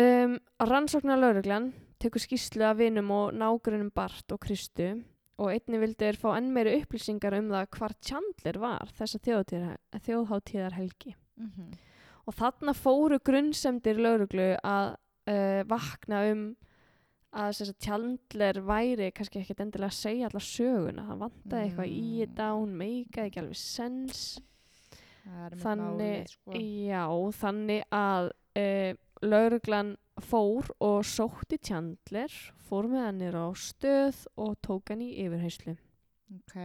Um, rannsóknar lauruglan tekur skýrslu af vinum og nágrunum Bart og Kristu og einni vildi þeir fá enn meiri upplýsingar um það hvar Chandler var þessa þjóðháttíðar helgi. Mhm. Og þarna fóru grunnsemdir lauruglu að uh, vakna um að þess að Chandler væri kannski ekkert endilega að segja alla söguna. Það vantaði eitthvað í Mm. þetta, hún meikaði ekki alveg sens. Er Þannig, málið, sko. já, þannig að uh, lauruglan fór og sótti Chandler, fór með hann niður á stöð og tók hann í yfirheyslu. Ok.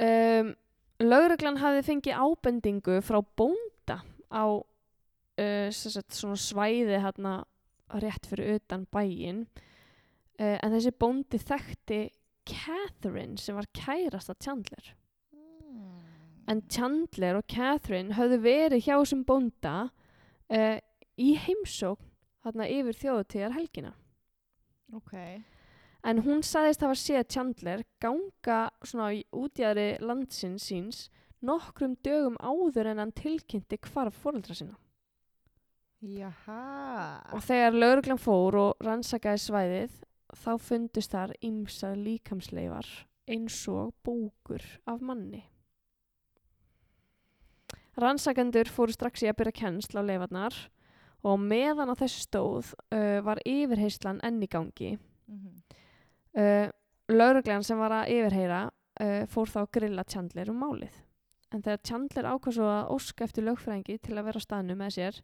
Um, lauruglan hafði fengið ábendingu frá bónda á uh, sem sagt, svæði hérna rétt fyrir utan bæinn uh, en þessi bóndi þekkti Catherine sem var kærasta Chandler. En Chandler og Catherine höfðu verið hjá þessum bónda uh, í heimsókn þarna yfir þjóðutíðar helgina. Ok. En hún sagðist hafa séð Chandler ganga svona í útjæðri landsins síns nokkrum dögum áður en hann tilkynnti hvarf fóreldra sína. Jaha. Og þegar lauruglan fór og rannsakaði svæðið þá fundust þar ýmsar líkamsleifar eins og bókur af manni. Rannsakendur fóru strax í að byrja kennsl á leifarnar og meðan á þessu stóð uh, var yfirheyslan enn í gangi. Mhm. Uh, lauruglan sem var að yfirheyra uh, fór þá að grilla Chandler um málið. En þegar Chandler ákvað svo að óska eftir lögfræðingi til að vera á staðnu með sér,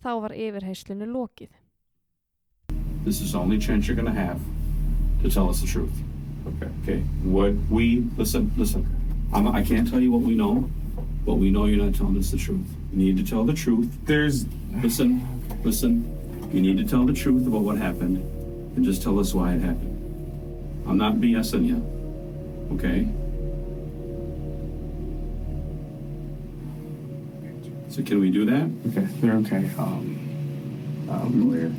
þá var yfirheyslunu lokið. This is the only chance you're going to have to tell us the truth. Okay. Okay. What we listen, listen. I'm, I can't tell you what we know, but we know you're not telling us the truth. You need to tell the truth. There's Listen, listen. You need to tell the truth about what happened, and just tell us why it happened. I'm not BSing you. Okay. So can we do that? okay. They're okay. Um, um, lawyer.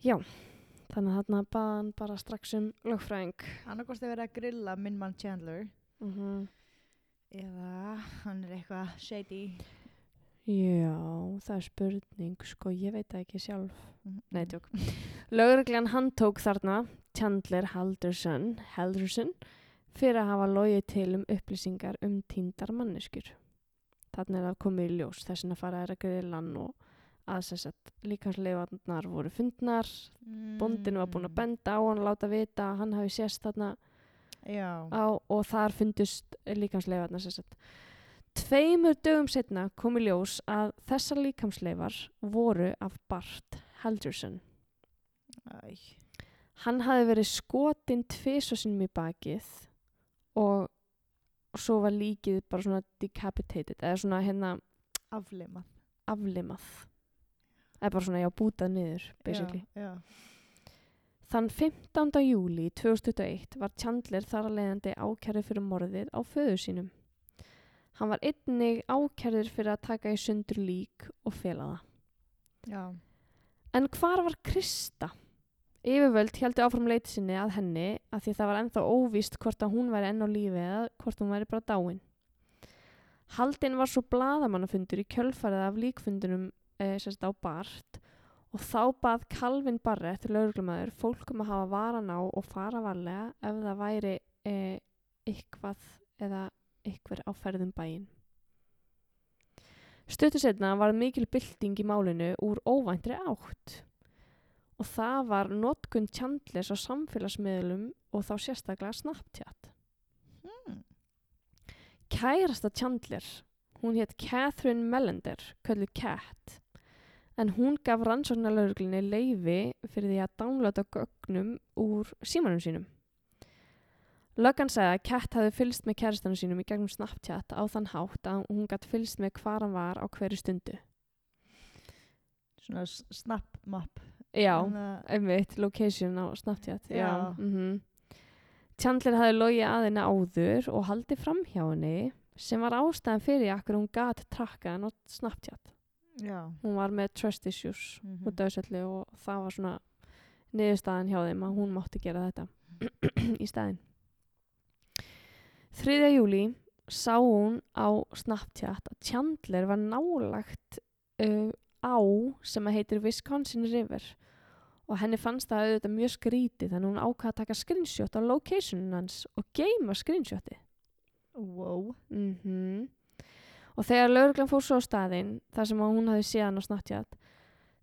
Já, þannig að þarna baða hann bara strax um lögfræðing. annarkost að vera að grilla minn mann Chandler Mm eða hann er eitthvað shady Já, það er spurning, sko, ég veit það ekki sjálf. Mhm. Nei, tjók. Lögreglan handtók þarna Chandler Halderson, Halderson fyrir að hafa logið til um upplýsingar um týndar manneskjur. Þarna er það komið í ljós þess að fara er að grillan og að þess að líkansleifarnar voru fundnar, bóndin var búin að benda á hann, láta vita að hann hafi sést þarna á og þar fundust líkamsleifarnar sem sagt. Tveimur dögum setna kom í ljós að þessar líkamsleifar voru af Bart Halderson. Æ, Hann hafi verið skotinn tviso sinnum í bakið og svo var líkið bara svona decapitated eða svona hérna aflimað aflimað. Eða bara svona já bútað niður basically. já, já. Þann 15. júli 2021 var Chandler þar að leiðandi ákærið fyrir morðið á föðu sínum. Hann var einnig ákærður fyrir að taka í sundur lík og fela það. já. En hvar var Krista? Yfirvöld heldur áfram leiti sinni að henni að því það var ennþá óvíst hvort að hún væri enn á lífi eða hvort hún væri bara dáin. Haldin var svo bladamannafundur í kjölfarið af líkfundunum e, sérst á Bart og þá bað Calvin Barrett, lauruglumæður, fólk um að hafa varan á og fara varlega ef það væri e, eitthvað eða eitthvað á ferðum bæinn. Stuttu setna var mikil bylting í málinu úr óvæntri átt og það var notkun Chandlers á samfélagsmiðlum og þá sérstaklega Snapchat. Hmm. Kærasta Chandler, hún hétt Catherine Melander, kölluð Cat, en hún gaf rannsóknarlauruglinni leifi fyrir því að downloada gögnum úr símanum sínum. Löggan sagði að Cat hafði fylgst með kærastanum sínum í gegnum Snapchat á þann hátt að hún gætt fylgst með hvar hann var á hverju stundu. svona s- snap map Já, að- einmitt, location á Snapchat. Já. Já. mhm. Chandler hafði logið að henni áður og haldið fram hjá henni sem var ástæðan fyrir akkur hún gat trakkað henni á Snapchat. Já, Hún var með trust issues Mhm. og döðsöllu og það var svona niðurstaðan hjá þeim að hún mátti gera þetta í staðinn. 3. júli sá hún á Snapchat að Chandler var nálagt uh, á sem að heitir Wisconsin River og henni fannst það auðvitað mjög skrítið þannig hún ákvað að taka screenshot á locationin hans og geima screenshotið. wow Mm Og þegar lauruglan fór svo á staðinn, þar sem hún hafi séðan á Snapchat,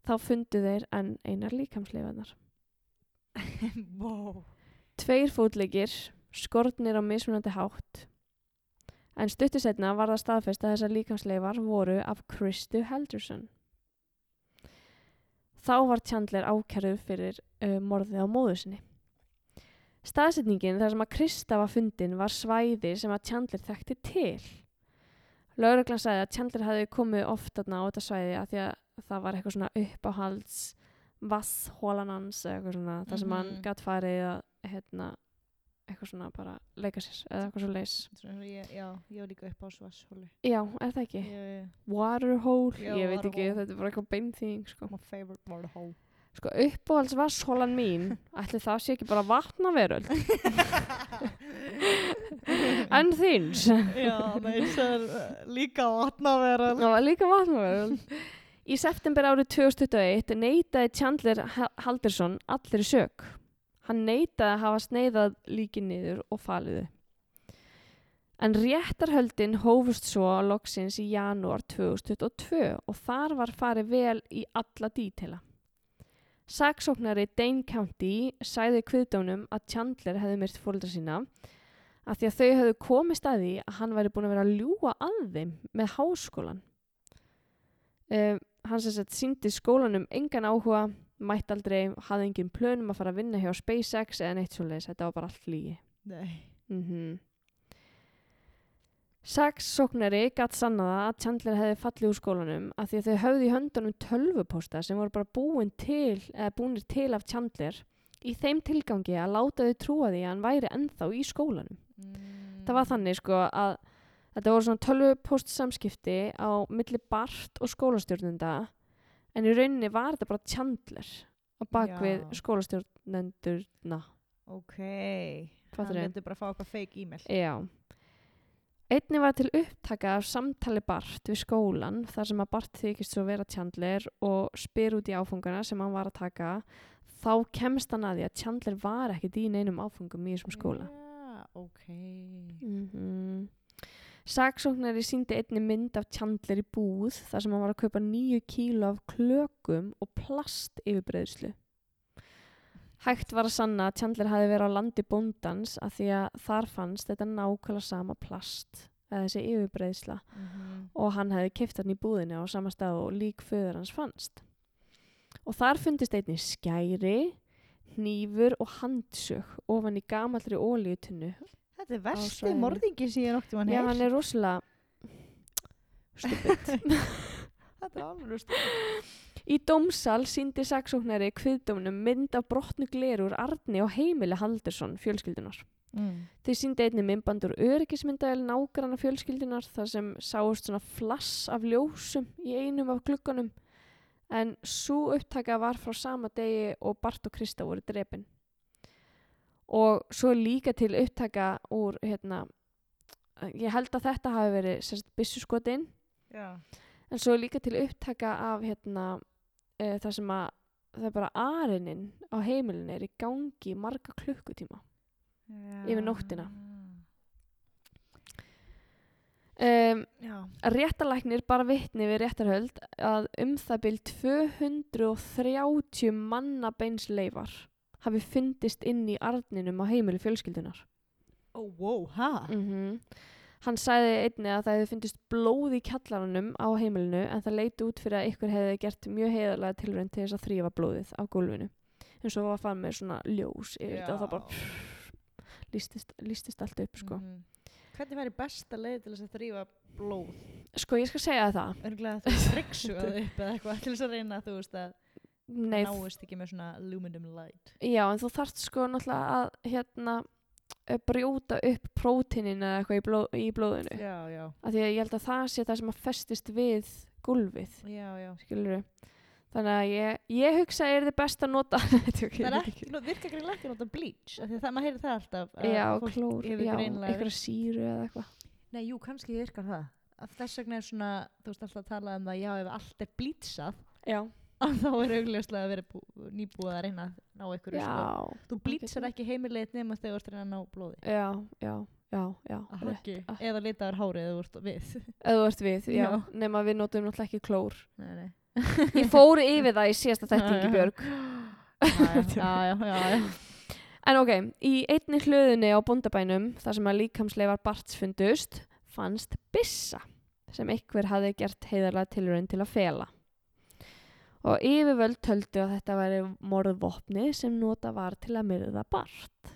þá fundu þeir enn einar líkamsleifarnar. wow Tveir fótleikir, skortnir á mismunandi hátt, en stuttu setna var það staðfest að þessar líkamsleifar voru af Kristu Helderson. Þá var Chandler ákærið fyrir uh, morðið á móðu sinni. Staðsetningin þar sem að Krista var fundin var svæði sem að Chandler þekkti til. Lauruglan sagði að Chandler hefði komið oft þarna á þetta svæði að því að það var eitthvað svona uppáhalds vasshólan hans eða eitthvað svona þar sem hann Mhm. gatt farið að hérna, eitthvað svona bara leika sér eða eitthvað svo leis. Ég, já, ég var líka upp á svasshóli Já, er það ekki? Waterhole, ég veit ekki, waterhole. þetta er bara eitthvað beinþýðing sko. my favorite waterhole Sko uppáhalds vasshólan mín, ætli það sé ekki bara vatnaveröld en þíns. já, það er uh, líka vatnavera Það var líka vatnaveröld. Í september árið 2021 neitaði Chandler Ha- Halderson allir sök. Hann neitaði að hafa sneiðað líki niður og faliðu. En réttarhöldin hófust svo loksins í janúar 2022 og þar var farið vel í alla dítela. Saksóknari Dane County sæði kviðdónum að Chandler hefði myrt fóldra sína af því að þau hefðu komist að því að hann væri búin að vera að ljúga að þeim með háskólan. Um, hann sem sagt síndi skólanum engan áhuga, mætt aldrei, hafði engin plönum að fara að vinna hjá SpaceX eða neitt svoleiðis, þetta var bara allt lígi. nei Mm Saksóknari gatt sannaða að Chandler hefði fallið úr skólanum af því að þau höfðu í höndunum tölvupósta sem voru bara búin til, eða búinir til af Chandler í þeim tilgangi að láta þau trúa því að hann væri ennþá í skólanum. Mm. Það var þannig sko að þetta voru svona tölvupóst samskipti á milli Bart og skólastjórnunda en í rauninni var þetta bara Chandler á bakvið skólastjórnendurna Ok. Þau? myndi bara fá eitthvað fake e-mail. Já. Einni var til upptaka af samtali Bart við skólan þar sem að Bart þykist svo vera Chandler og spyr út í áfungana sem hann var að taka. Þá kemst hann að því að Chandler var ekkert í neinum áfungum í þessum skóla. Já, ok. Mm Saksóknari síndi einni mynd af Chandler í búð þar sem hann var að kaupa nýju kíló af klökum og plast yfirbreiðslu. Hægt var að sanna að Chandler hafi verið á landi bóndans af því að þar fannst þetta nákvæmlega sama plast eða þessi yfirbreiðsla Mhm. og hann hefði keift hann í búðinni á sama stað og lík föður hans fannst. Og þar fundist einni skæri, hnífur og handsög ofan í gamallri ólíutunnu Þetta er versti morðingi sem ég nokti mann Já, hann er rosalega stupid. Þetta er alveg stupid. Í dómsal síndi saksóknari kviðdómnum mynd af brotnu glerur Arni og heimili Haldursson fjölskyldunar. Mm. Þau síndi einni myndbandur öryggismyndavel nágranna fjölskyldunar þar sem sáust svona flass af ljósum í einum af glugganum en svo upptaka var frá sama degi og Bart og Krista voru drepin. Og svo líka til upptaka úr, hérna, ég held að þetta hafi verið Já. En svo líka til upptaka af hérna e, það sem að það er bara arinin á heimilinu er í gangi marga klukkutíma. Yfir nóttina. Um, réttalæknir bara vitni við réttarhöld að um það byl 230 manna beinsleifar hafi fundist inn í arninum á heimilu fjölskyldunar. Ó, wow, ha? Mm Hann sagði einni að það hefði fundist blóð í kjallaranum á heimilinu en það leiti út fyrir að ykkur hefði gert mjög heiðarlega tilraun til þess að þrýfa blóðið á gólfinu. En svo var fann með svona ljós yfir þetta og það bara lístist, lístist allt upp sko. Mhm. Hvernig væri besta leið til þess að þrýfa blóð? Sko ég skal segja það. Örgulega þú friksu að upp eða eitthvað til þess að reyna þú veist að Nei, náist ekki með svona luminum light. já en þú þarft sko náttúrulega að hérna eh, brjóta upp prótinin eða eitthvað í, blóð, í blóðinu. Já, já. Af því að ég held að það sé það sem að festist við gólfið. Já, já. skilur þannig að ég, ég hugsa að er þið best að nota Það er ekki, virka greinlega ekki að nota bleach, af því að það, maður heyrir það alltaf. að já, klór, já, eitthvað síru eða eitthvað Nei, jú, kannski virkar það. Af þess vegna er svona, þú veist alltaf að tala um það, já, ef allt er bleachað, já, þá er augljóslega að vera bú, nýbúið að reyna að ná ykkur já, Þú bleachar ekki heimilið nema þegar þú ert að reyna að ná blóði. já, já, já, já ekki. ah. Eða litaður hárið eða þú ert við. ef þú ert við, já, Já. nema við notum náttúrulega ekki klór nei, nei. Ég fór yfir það í síðasta já. Björg. Já, já, já, en ok, í einni hlöðunni á bóndabænum þar sem að líkamsleifar Barts fundust fannst byssa sem einhver hafði gert heiðarlega tilraun til að fela. Og yfirvöld töldu að þetta væri morðvopni sem nota var til að myrða Bart.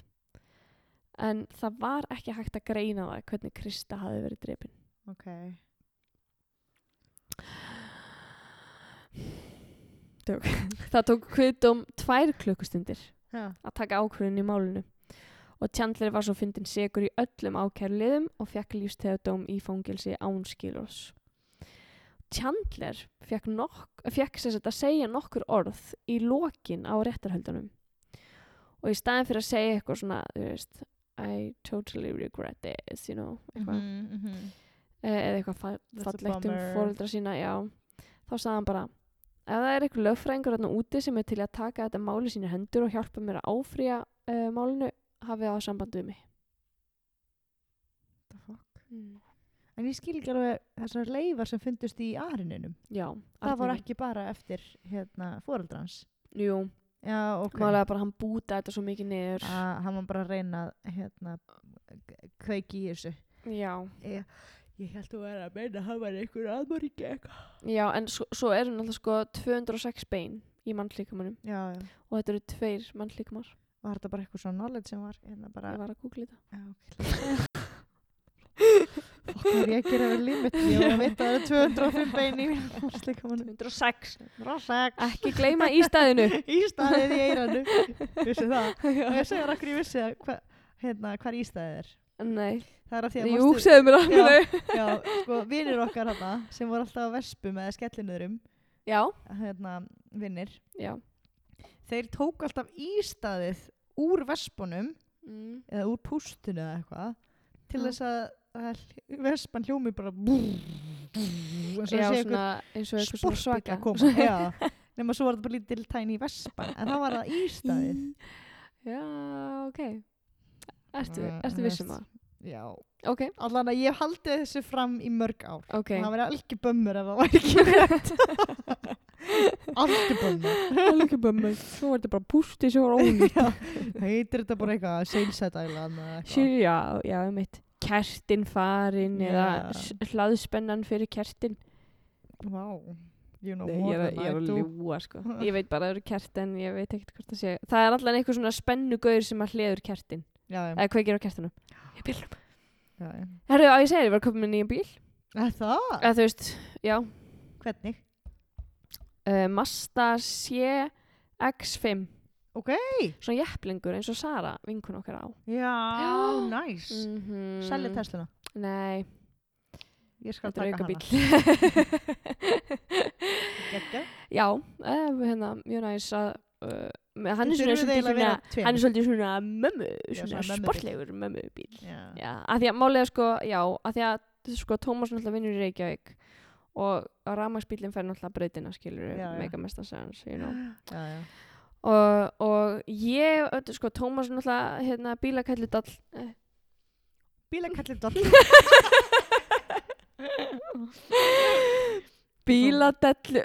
En það var ekki hægt að greina það hvernig Krista hafði verið drepin. Ok. Það tók kviðdóm tvær klukkustundir Já. að taka ákvörðin í málinu og Chandler var svo fyndin segur í öllum ákæruliðum og fekk lífstegðadóm í fangilsi án skilurs. Chandler fekk, nokk, fekk að segja nokkur orð í lokin á réttarhöldunum og í staðin fyrir að segja eitthvað svona, veist, I totally regret this, you know, eitthvað, mhm. eh, eða eitthvað fallegt um bummer. fóreldra sína, já, þá sagði hann bara, ef það er eitthvað lögfræðingur þarna úti sem er til að taka þetta máli sína hendur og hjálpa mér að áfrýja uh, málinu, hafið það samband við mig. The fuck? Mm. En ég skil ekki alveg þessar leifar sem fundust í arininum. Já, Það var ekki bara eftir hérna fóreldrans. Jú, Já, ok. málega bara hann búta þetta svo mikið niður. að hann var bara að reyna að hérna, kveiki í þessu Já, ég, ég held að vera að meina að hann var einhver aðmörgi eitthvað já, en svo, svo eru náttúrulega sko 206 bein í já. og þetta eru tveir mannlíkamar. var þetta bara eitthvað svona knowledge sem var hérna bara Ég var að googla þetta. já, ok Fokk, hvað er ég að gera við limit ég var að það eru 205 bein í slíka mann 206. 206 Ekki gleyma í staðinu. Ístæðið í eiranu vissi það og ég segja okkur ég vissi að hva, hérna, hvar ístæðið er Nei, það er að því að jú, manstu- segðu mér það. Já. meina. já, sko, vinir okkar hérna sem voru alltaf á vespu með skellinuðurum Já, hérna, vinnir já. þeir tóku alltaf ístaðið úr vespunum mm. eða úr pústinu eða eitthvað til Já. þess að, að vespan hljómi bara eins og Já, það sé svona, eins og eitthvað svona sportbíll svaka að koma já, nema svo var þetta bara lítil tæni vespan en það var það ístaðið Já, ok Ertu, ertu vissum það? Já, Ok, allan að ég haldi þessu fram í mörg ár. Ok. Það verið algjör bömmur ef það væri ekki rétt. Algjör bömmur. Alveg bömmur. Svo er þetta bara pústi sem var ónýtt. Já, heitir þetta bara eitthvað Sjö, eitthvað. Já, já, um eitt Kertin farin eða Já. s- hlaðspennan fyrir kertin. Vá, you know Nei, more ég er, than ég er I að do. ljúa sko. Ég veit bara að það eru kertin, ég veit ekkert hvort það sé. Það er allan einhver svona spennugauður sem að hliður kertin. Já, já, Eða kveikir á kertunum Í já. Herðu, að ég segja, ég var að köpa mér nýjan bíl Er Það? Eða þú veist, já Hvernig? uh, Mazda CX-5 Ok, Svona jepplingur eins og Sara, vinkun okkar á já, Já. næs mm -hmm. Selja Tesluna Nei, Ég skal þetta er taka auka hana bíl Gekkja. Já, uh, hérna, mjög næs að uh, hann er svona hann er svolítið svona mömmu svona, sportlegur mömmu bíl að því að málega sko, já, að því að sko, Tómas náttúrulega vinnur í Reykjavík og rafmagsbílinn fær náttúrulega brautina skilur Já, já. mega mestan sens you know. Og, og ég, öll, sko, Tómas náttúrulega hérna, doll bíladellu.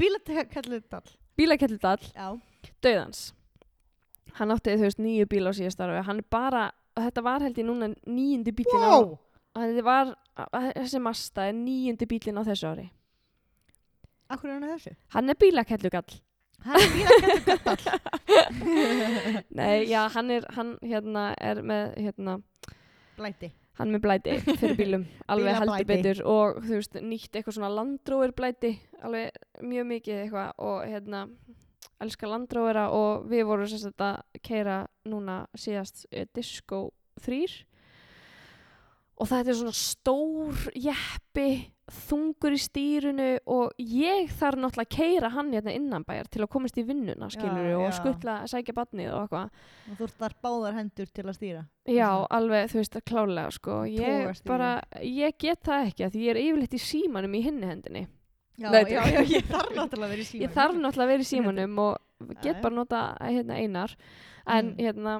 Bílakallir doll bílakælludall Já döðans hann átti þú veist nýju bíl á síðast ára hann er bara, þetta var held ég núna nýjundi bílinn á Wow þetta var, þessi Mazda er nýjundi bílinn á þessu ári. Akkur er hann að þessu? hann er bílakellugall. Hann er bílakallir doll nei, já, hann er hann hérna er með hérna, Blæti. hann er með blæti fyrir bílum alveg heldur betur. Og þú veist, nýtt eitthvað svona landróver blæti alveg mjög mikið eitthvað og hérna elska landróvera og við vorum sagt að keira núna síðast uh, Disco 3 og þetta er svona stór jeppi þungur í stýrinu og ég þarf náttúrulega að keira hann hérna innanbæjar til að komast í vinnuna skilur Já, og já. skuttla, sækja badnið og eitthvað Og þú ert þar báðar hendur til að stýra Já, alveg, þú veist, klálega, sko. Ég bara, ég get það ekki, því ég er yfirleitt í símanum í hinni hendinni. Já, Nei, já, já, ég þarf náttúrulega að vera í síma Ég þarf náttúrulega að vera í símanum og get bara nota hérna einar. En, Mm. hérna,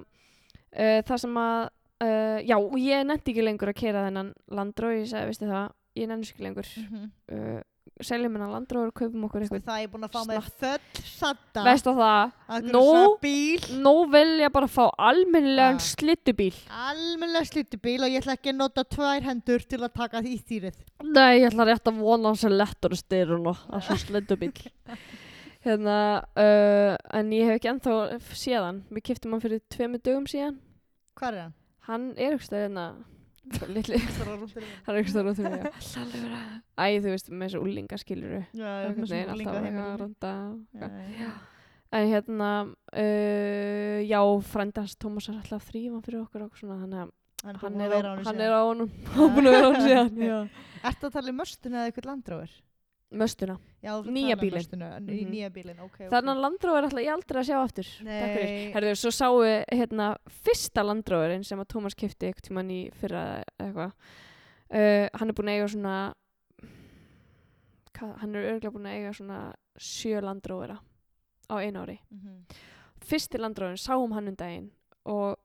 uh, það sem að, uh, já, ég nefndi ekki lengur að kera þennan landró, ég segi, veistu það, ég nefndi ekki lengur. Mhm. Uh, seljum hennan landró og kaupum okkur eitthvað. Það er búin að fá með full satta Veistu það, Akkur Nú- no. vil ég bara fá almennilegan Ah. slittubíl. Almennilega slutubíl og ég ætla ekki að nota tvær hendur til að taka því stýrið Nei, ég ætla rétt að vona hans að lettur styrun og að svo slendubíl. hérna, uh, en ég hef ekki ennþá séð hann. Við kiptum hann fyrir tveimu dögum síðan. Hvað er hann? Hann er stöð hérna, litli, hann er ekki stöð út um mig. Æ, þú veist, með þessu úlinga skiluru. Alltaf já. En hérna, uh, já, frændans Tómas er alltaf hann fyrir okkur og svona, þannig að Hann, er að á, honum hann er á honum, hann er búin að vera á honum síðan, já. Ertu að tala um möstuna eða eitthvað landróður? Möstuna. Nýja talar um bílinn. möstuna, n- Mhm. Nýja bílinn, ok, ok. Þannig landróður ætla ég aldrei að sjá aftur. Herðu, svo sáu við hérna fyrsta landróðurinn sem að Tómas kefti eitthvað tímann í fyrra eitthvað. Uh, hann er búinn að eiga svona, hvað, hann er örgulega búinn að eiga svona sjö landróðura á einu ári. Mhm. Fyrsti landróðurinn sáum hann um daginn og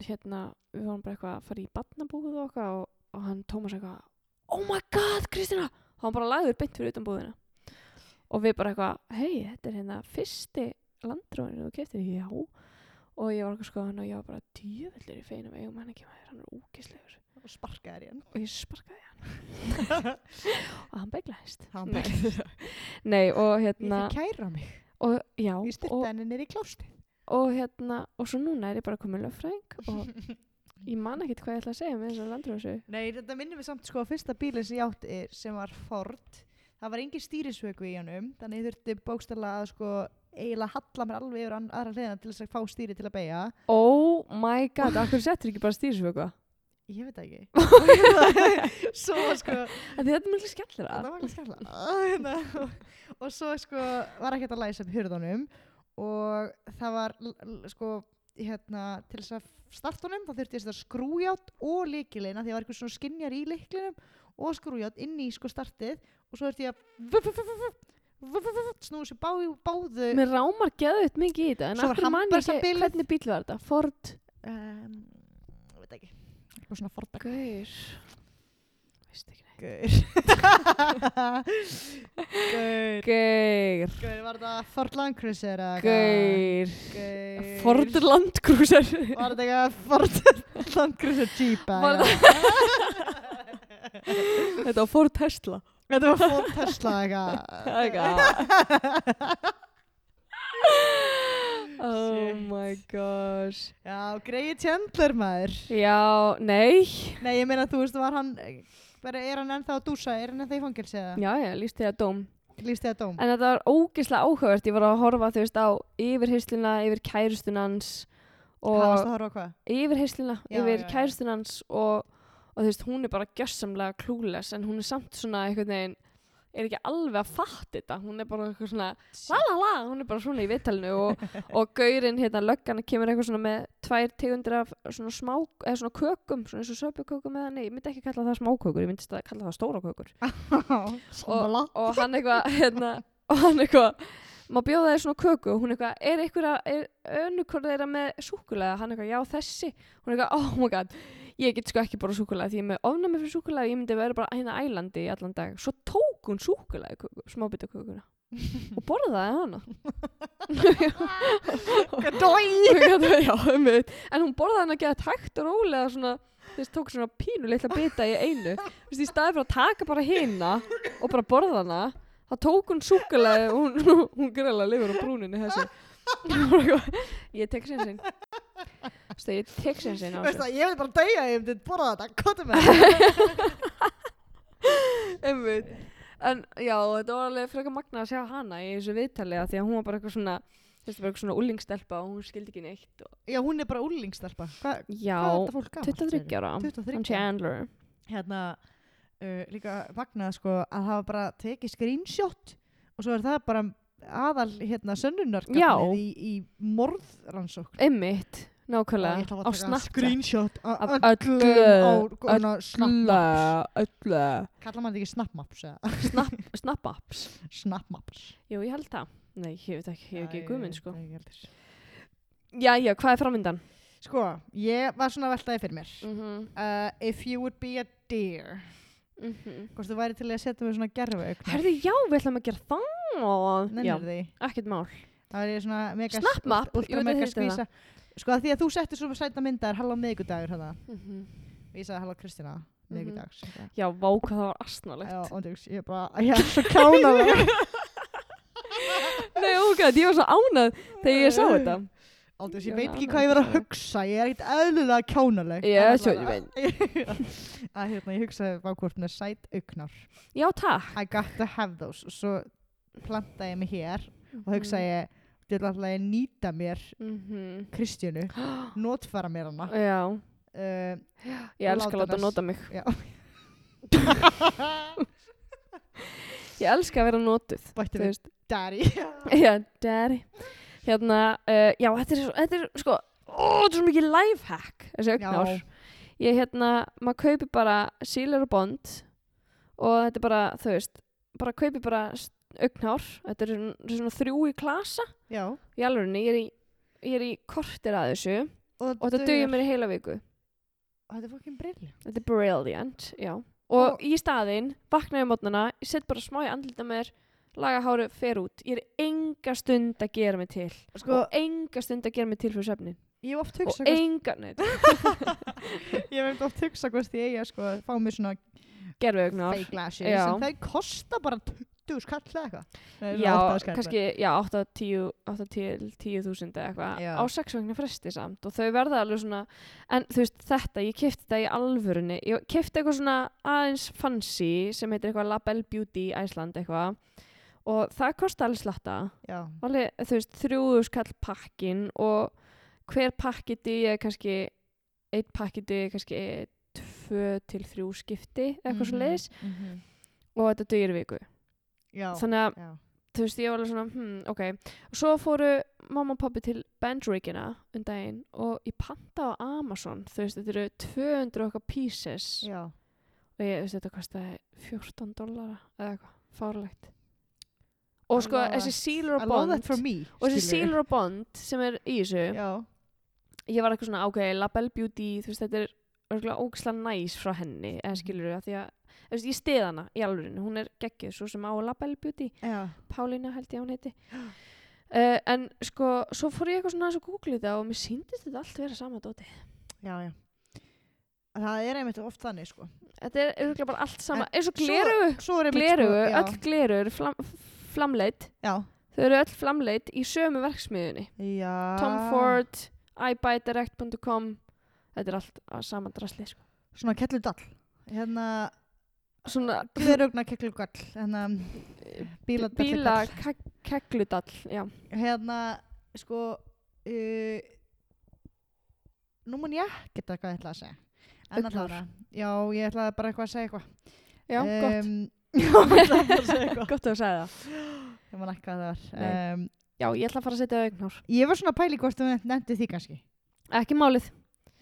hérna, við vorum bara eitthvað að fara í badnabúð og og, og hann Tómas eitthvað, oh my god Kristina! Og hann bara lagður beint fyrir utan búðina. Og við bara eitthvað, hei, þetta er hérna fyrsti landróðurinn þú keftir, já. Og ég var eitthvað sko hann og ég var bara djöfellur í feinum eigum hann ekki maður, hann er ógislegur. Og sparkaði hann. Og ég sparkaði hann og hann beglaðist. Nei. og ég hérna, þið kæra mig. og já, Ég og, styrta henni nýri í klósti. og hérna, og svo núna er ég bara komin löffræðing og ég man ekkert hvað ég ætla að segja með þessu landróðsögu. Nei, þetta minnir mig samt sko að fyrsta bílinn sem ég átti sem var Ford. Það var engin stýrisvöku í honum, þannig ég þurfti bókstala að sko eiginlega halla mér alveg yfir aðra hliðina til þess að fá stýri til að beigja. Oh my god, akkur settur ekki bara stýrisvöku? Ég veit ekki. svo sko, Þetta er mjög skemmtilega. þetta var ekki skalla. og, svo sko var ekkert að læsa upp hurðunum og það var sko hérna til þess að starta honum þá þurfti þess að skrújátt og líkilegina því það var eitthvað svona skinjar í líklinum og skrújátt inn í sko startið og svo þurfti ég að snúið sér bá, báðu. Mér rámar geðut mikið í þetta en Svo var akkur man ég handbremsa ekki hvernig bíl var þetta? Ford? Um, veit ekki. Eitthvað svona fordak Gaur. Veist ekki Gaur. Gaur. Gaur Gaur, var það Ford Land Cruiser eða Gaur Gaur Ford Land Cruiser. Var þetta eitthvað Ford Land Cruiser Jeep eða Var? Þetta var Ford Tesla. Þetta var Ford Tesla eitthvað. Eitthvað. Oh my gosh. Já, Grey Chandler maður. Já, nei. Nei, ég meina þú veist, var hann bara er hann ennþá að dúsa, er hann ennþá í fangilsi eða? Já, já, líst þið að dóm Lýst þið að dóm? En þetta var ógislega áhugavert Ég var að horfa, þú veist, á yfirheysluna yfir kærustunans Hvað varst og að horfa hvað? yfirheysluna Já, yfir kærustunans og, og þú veist, hún er bara gjössamlega klúles en hún er samt svona einhvern veginn er ekki alveg að fatta þetta. Hún er bara eitthvað svona la la la, hún er bara svona í viðtalinu og, og gaurinn hérna löggan kemur eitthvað svona með tvær tegundir af svona smá, eða svona kökum svona eins og söpukökum eða nei, ég myndi ekki kalla það smákökur ég myndi kalla það stóra kökur. Og, og hann eitthvað hérna, og hann eitthvað má bjóða þér svona köku? Og hún eitthvað, er eitthvað er önnukor þeirra með súkulega hann eitthvað, já þessi. Hún eitthvað, oh my god, ég get sko ekki bara súkulega því ég með ofnæmi fyrir súkulega ég myndi vera bara hérna ælandi í allan dag. Svo tók hún súkulega köku, smábita kökuna og borðaði hana. Dói! já, einmitt. en hún borðaði hana að hægt og rólega svona veist, tók svona pínu litla bita í einu. Veist, í staði fyrir að taka bara hina og bara borða hana þá tók hún súkulega og hún, hún greiðlega lifur á brúninni þessu. Ég tek sinsinn þú veist, ég tek sinsinn á Veist þessu. ég vil bara dauja, ég myndi borða þetta, kottum með það. einmitt en já, þetta var alveg frekar magna að sjá hana í þessu viðtali af því að hún var bara eitthvað svona þú veist, bara eitthvað svona úlingstelpa og hún skildi ekki neitt og, Já, hún er bara úlingstelpa. Hvað já, er þetta fólk gamalt? 23 ára 23 hann Chandler Hérna, uh, líka magnað sko að hafa bara tekið screenshot og svo er það bara aðal hérna Já. sönnunarkafnið í, í morðrannsókn. einmitt, nákvæmlega að á Snapchat screenshot Af öllu, á öllu, snapmaps. öllu Kallar maður þetta ekki snapmaps eða? Snap, snapmaps Snapmaps. jú, ég held það nei, ég veit ekki, ég hef ekki guðminn sko Nei, ég heldur. já, hvað er framvindan? Sko, ég var svona að veltaði fyrir mér. Mm -hmm. Uh, if you would be a deer, hvort þú væri til að setja mig svona auknar. herði, já, við ætlum að gera það já, Nennir því. ekkert mál Það ég svona mega Snapmap, ultra jú, þetta Sko að því að þú settir svona sæta myndar halló miðgudagur hérna. mm Og ég sagði halló Kristina Mhm. miðgudags. já, vá, hvað það var astnalegt Já, þú ég bara, ég er svo kjánalega. nei, ok, ég var svo ánað þegar ég sá þetta Aldrei, Já, ég veit ekki hvað ég var að hugsa, ég er ekkert eðlulega kjánaleg. Ég En er svo- allavega- Að hérna, ég hugsaði bara hvort með sæt augnar. já, takk I got to have those. Og svo plantaði ég mig hér og hugsaði ég, alltaf að nýta mér mm Kristjánu, notfara mér hana. já, Uh, ég Og elska að láta nota mig. Ég elska að vera notuð bætti við daddy. Já, daddy. Hérna, uh, já, þetta er, þetta er sko Ó, þetta er svo mikið lifehack Þessi augnár Já. Ég, hérna, maður kaupir bara Sealer og Bond Og þetta er bara, þú veist Bara kaupir bara augnár Þetta er svona, er svona þrjú í klasa. Já. Í alvegni, ég er í Ég er í kortir að þessu Og, Og þetta dugir. mér í heila viku. Þetta er fokkin brilliant. Þetta er brilliant, já. Og, Og- í staðinn, vakna ég mótnana Ég set bara smá í andlita mér Laga háru, fer út. Ég er enga stund að gera mig til. Sko, og enga stund að gera mig til fyrir svefnin ég hef oft og hugsað hvort, enga, nei, ég hef oft hugsað hvort ég að sko fá mér svona gerfuegnar fake lashes. En þau kosta bara 20 skall eða eitthvað. Já, 8 skall. kannski, já, 8 10 8 til 10.000 eða eitthvað. Á 6 vegna fresti samt og þau verða alveg svona en þú veist þetta, ég kefti þetta í alvörunni. Ég kefti eitthvað svona aðeins fancy sem heitir eitthvað Label Beauty Æsland eitthvað og það kosti alveg slatta. Alveg, þú veist, þrjúðu skall pakkin og hver pakkiti er kannski eitt pakkiti er kannski tvö til þrjú skipti eitthvað svo leiðis Mhm. og þetta dugir í viku Já. þannig að Já. þú veist, ég var alveg svona, hmm, ok og svo fóru mamma og pappi til Bandrigina um daginn og ég panta á Amazon, þú veist, þetta eru 200 okkar pieces Já. og ég, þú veist, þetta kostaði 14 dollara eða eitthvað, fárlegt og I sko, þessi. Sealer Bond me. og þessi. Sealer Bond sem er í þessu ég var eitthvað svona, ok, Labelle Beauty þú veist, þetta er örgulega ógislega næs frá henni, eða skilur við, því að þú veist, ég stið hana í alvörinu, hún er geggjuð svo sem á Labelle Beauty, Já. Pálína held ég að hún heiti uh, en sko, svo fór ég eitthvað svona aðeins að googla þetta og mér síndist þetta allt vera sama dóti Já, já. Það er einmitt oft þannig, sko. þetta er örgulega bara allt sama, En eins og svo- glerugu Svo er einmitt, glerugu, sko, já. öll glerugu eru flam, flamleit Já. þau eru öll flamleit í sömu verksmiðunni Já. Tom Ford, iBuyDirect.com þetta er allt að sama drasli sko. Svona kelludall. Hérna, svona glerugna kelludall. Hérna, bíla kegludall. Hérna, sko, uh, nú mun ég ekki þetta hvað ég ætla að segja. En Augnhár. allavega, já, ég ætlaði bara eitthvað að segja eitthvað. já, gott Um, já, ég ætlaði bara að segja eitthvað. gott að þú sagði það Ég man ekki hvað það var. Um, já, ég ætla að fara að setja augnár ég var svona að pæli hvort þú nefndi því kannski. ekki málið,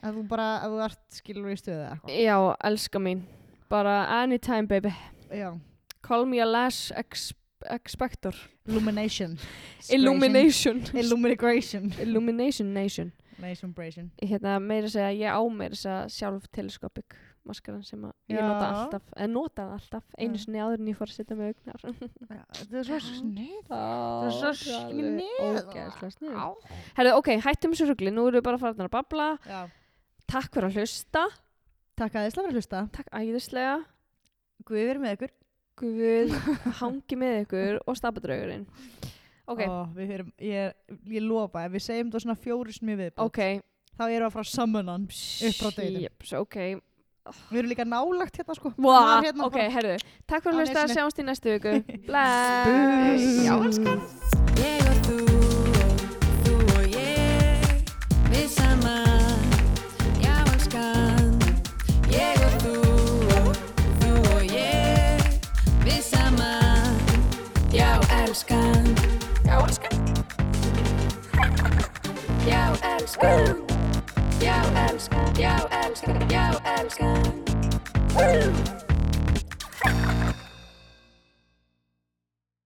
Að þú bara, að þú ert skilur í stöðu eða eitthvað. já, elska mín bara anytime baby Já. call me a lash ex expector Illumination. illumination Illumination. illumination nation Illumination. hérna meira að segja, ég á meira að segja sjálf telescopic maskaran sem að ég nota alltaf, eða notaði alltaf einu sinni áður en ég fór að setja með augnar Það er svo snið. það er svo snið. ok, hættum þessu rugli, nú erum við bara farin að babla Já. Takk fyrir að hlusta Takk að þið slafur að hlusta. Takk æðislega Guð verið með ykkur. Guð hangi með ykkur og stapadraugurinn Ok, Ó, við erum, ég, ég lofa, ef við segjum það svona fjóru smið viðbútt, ok þá erum við að fara að summon hann upp frá deginum. Jeps, ok Við erum líka nálagt hérna sko. Vá, hérna ok, herðu Takk fyrir að hlusta, sjáumst í næstu viku Bless Já, elskan. Ég og þú þú og ég Við saman, Já elskan Já elskan, já elskan, já elskan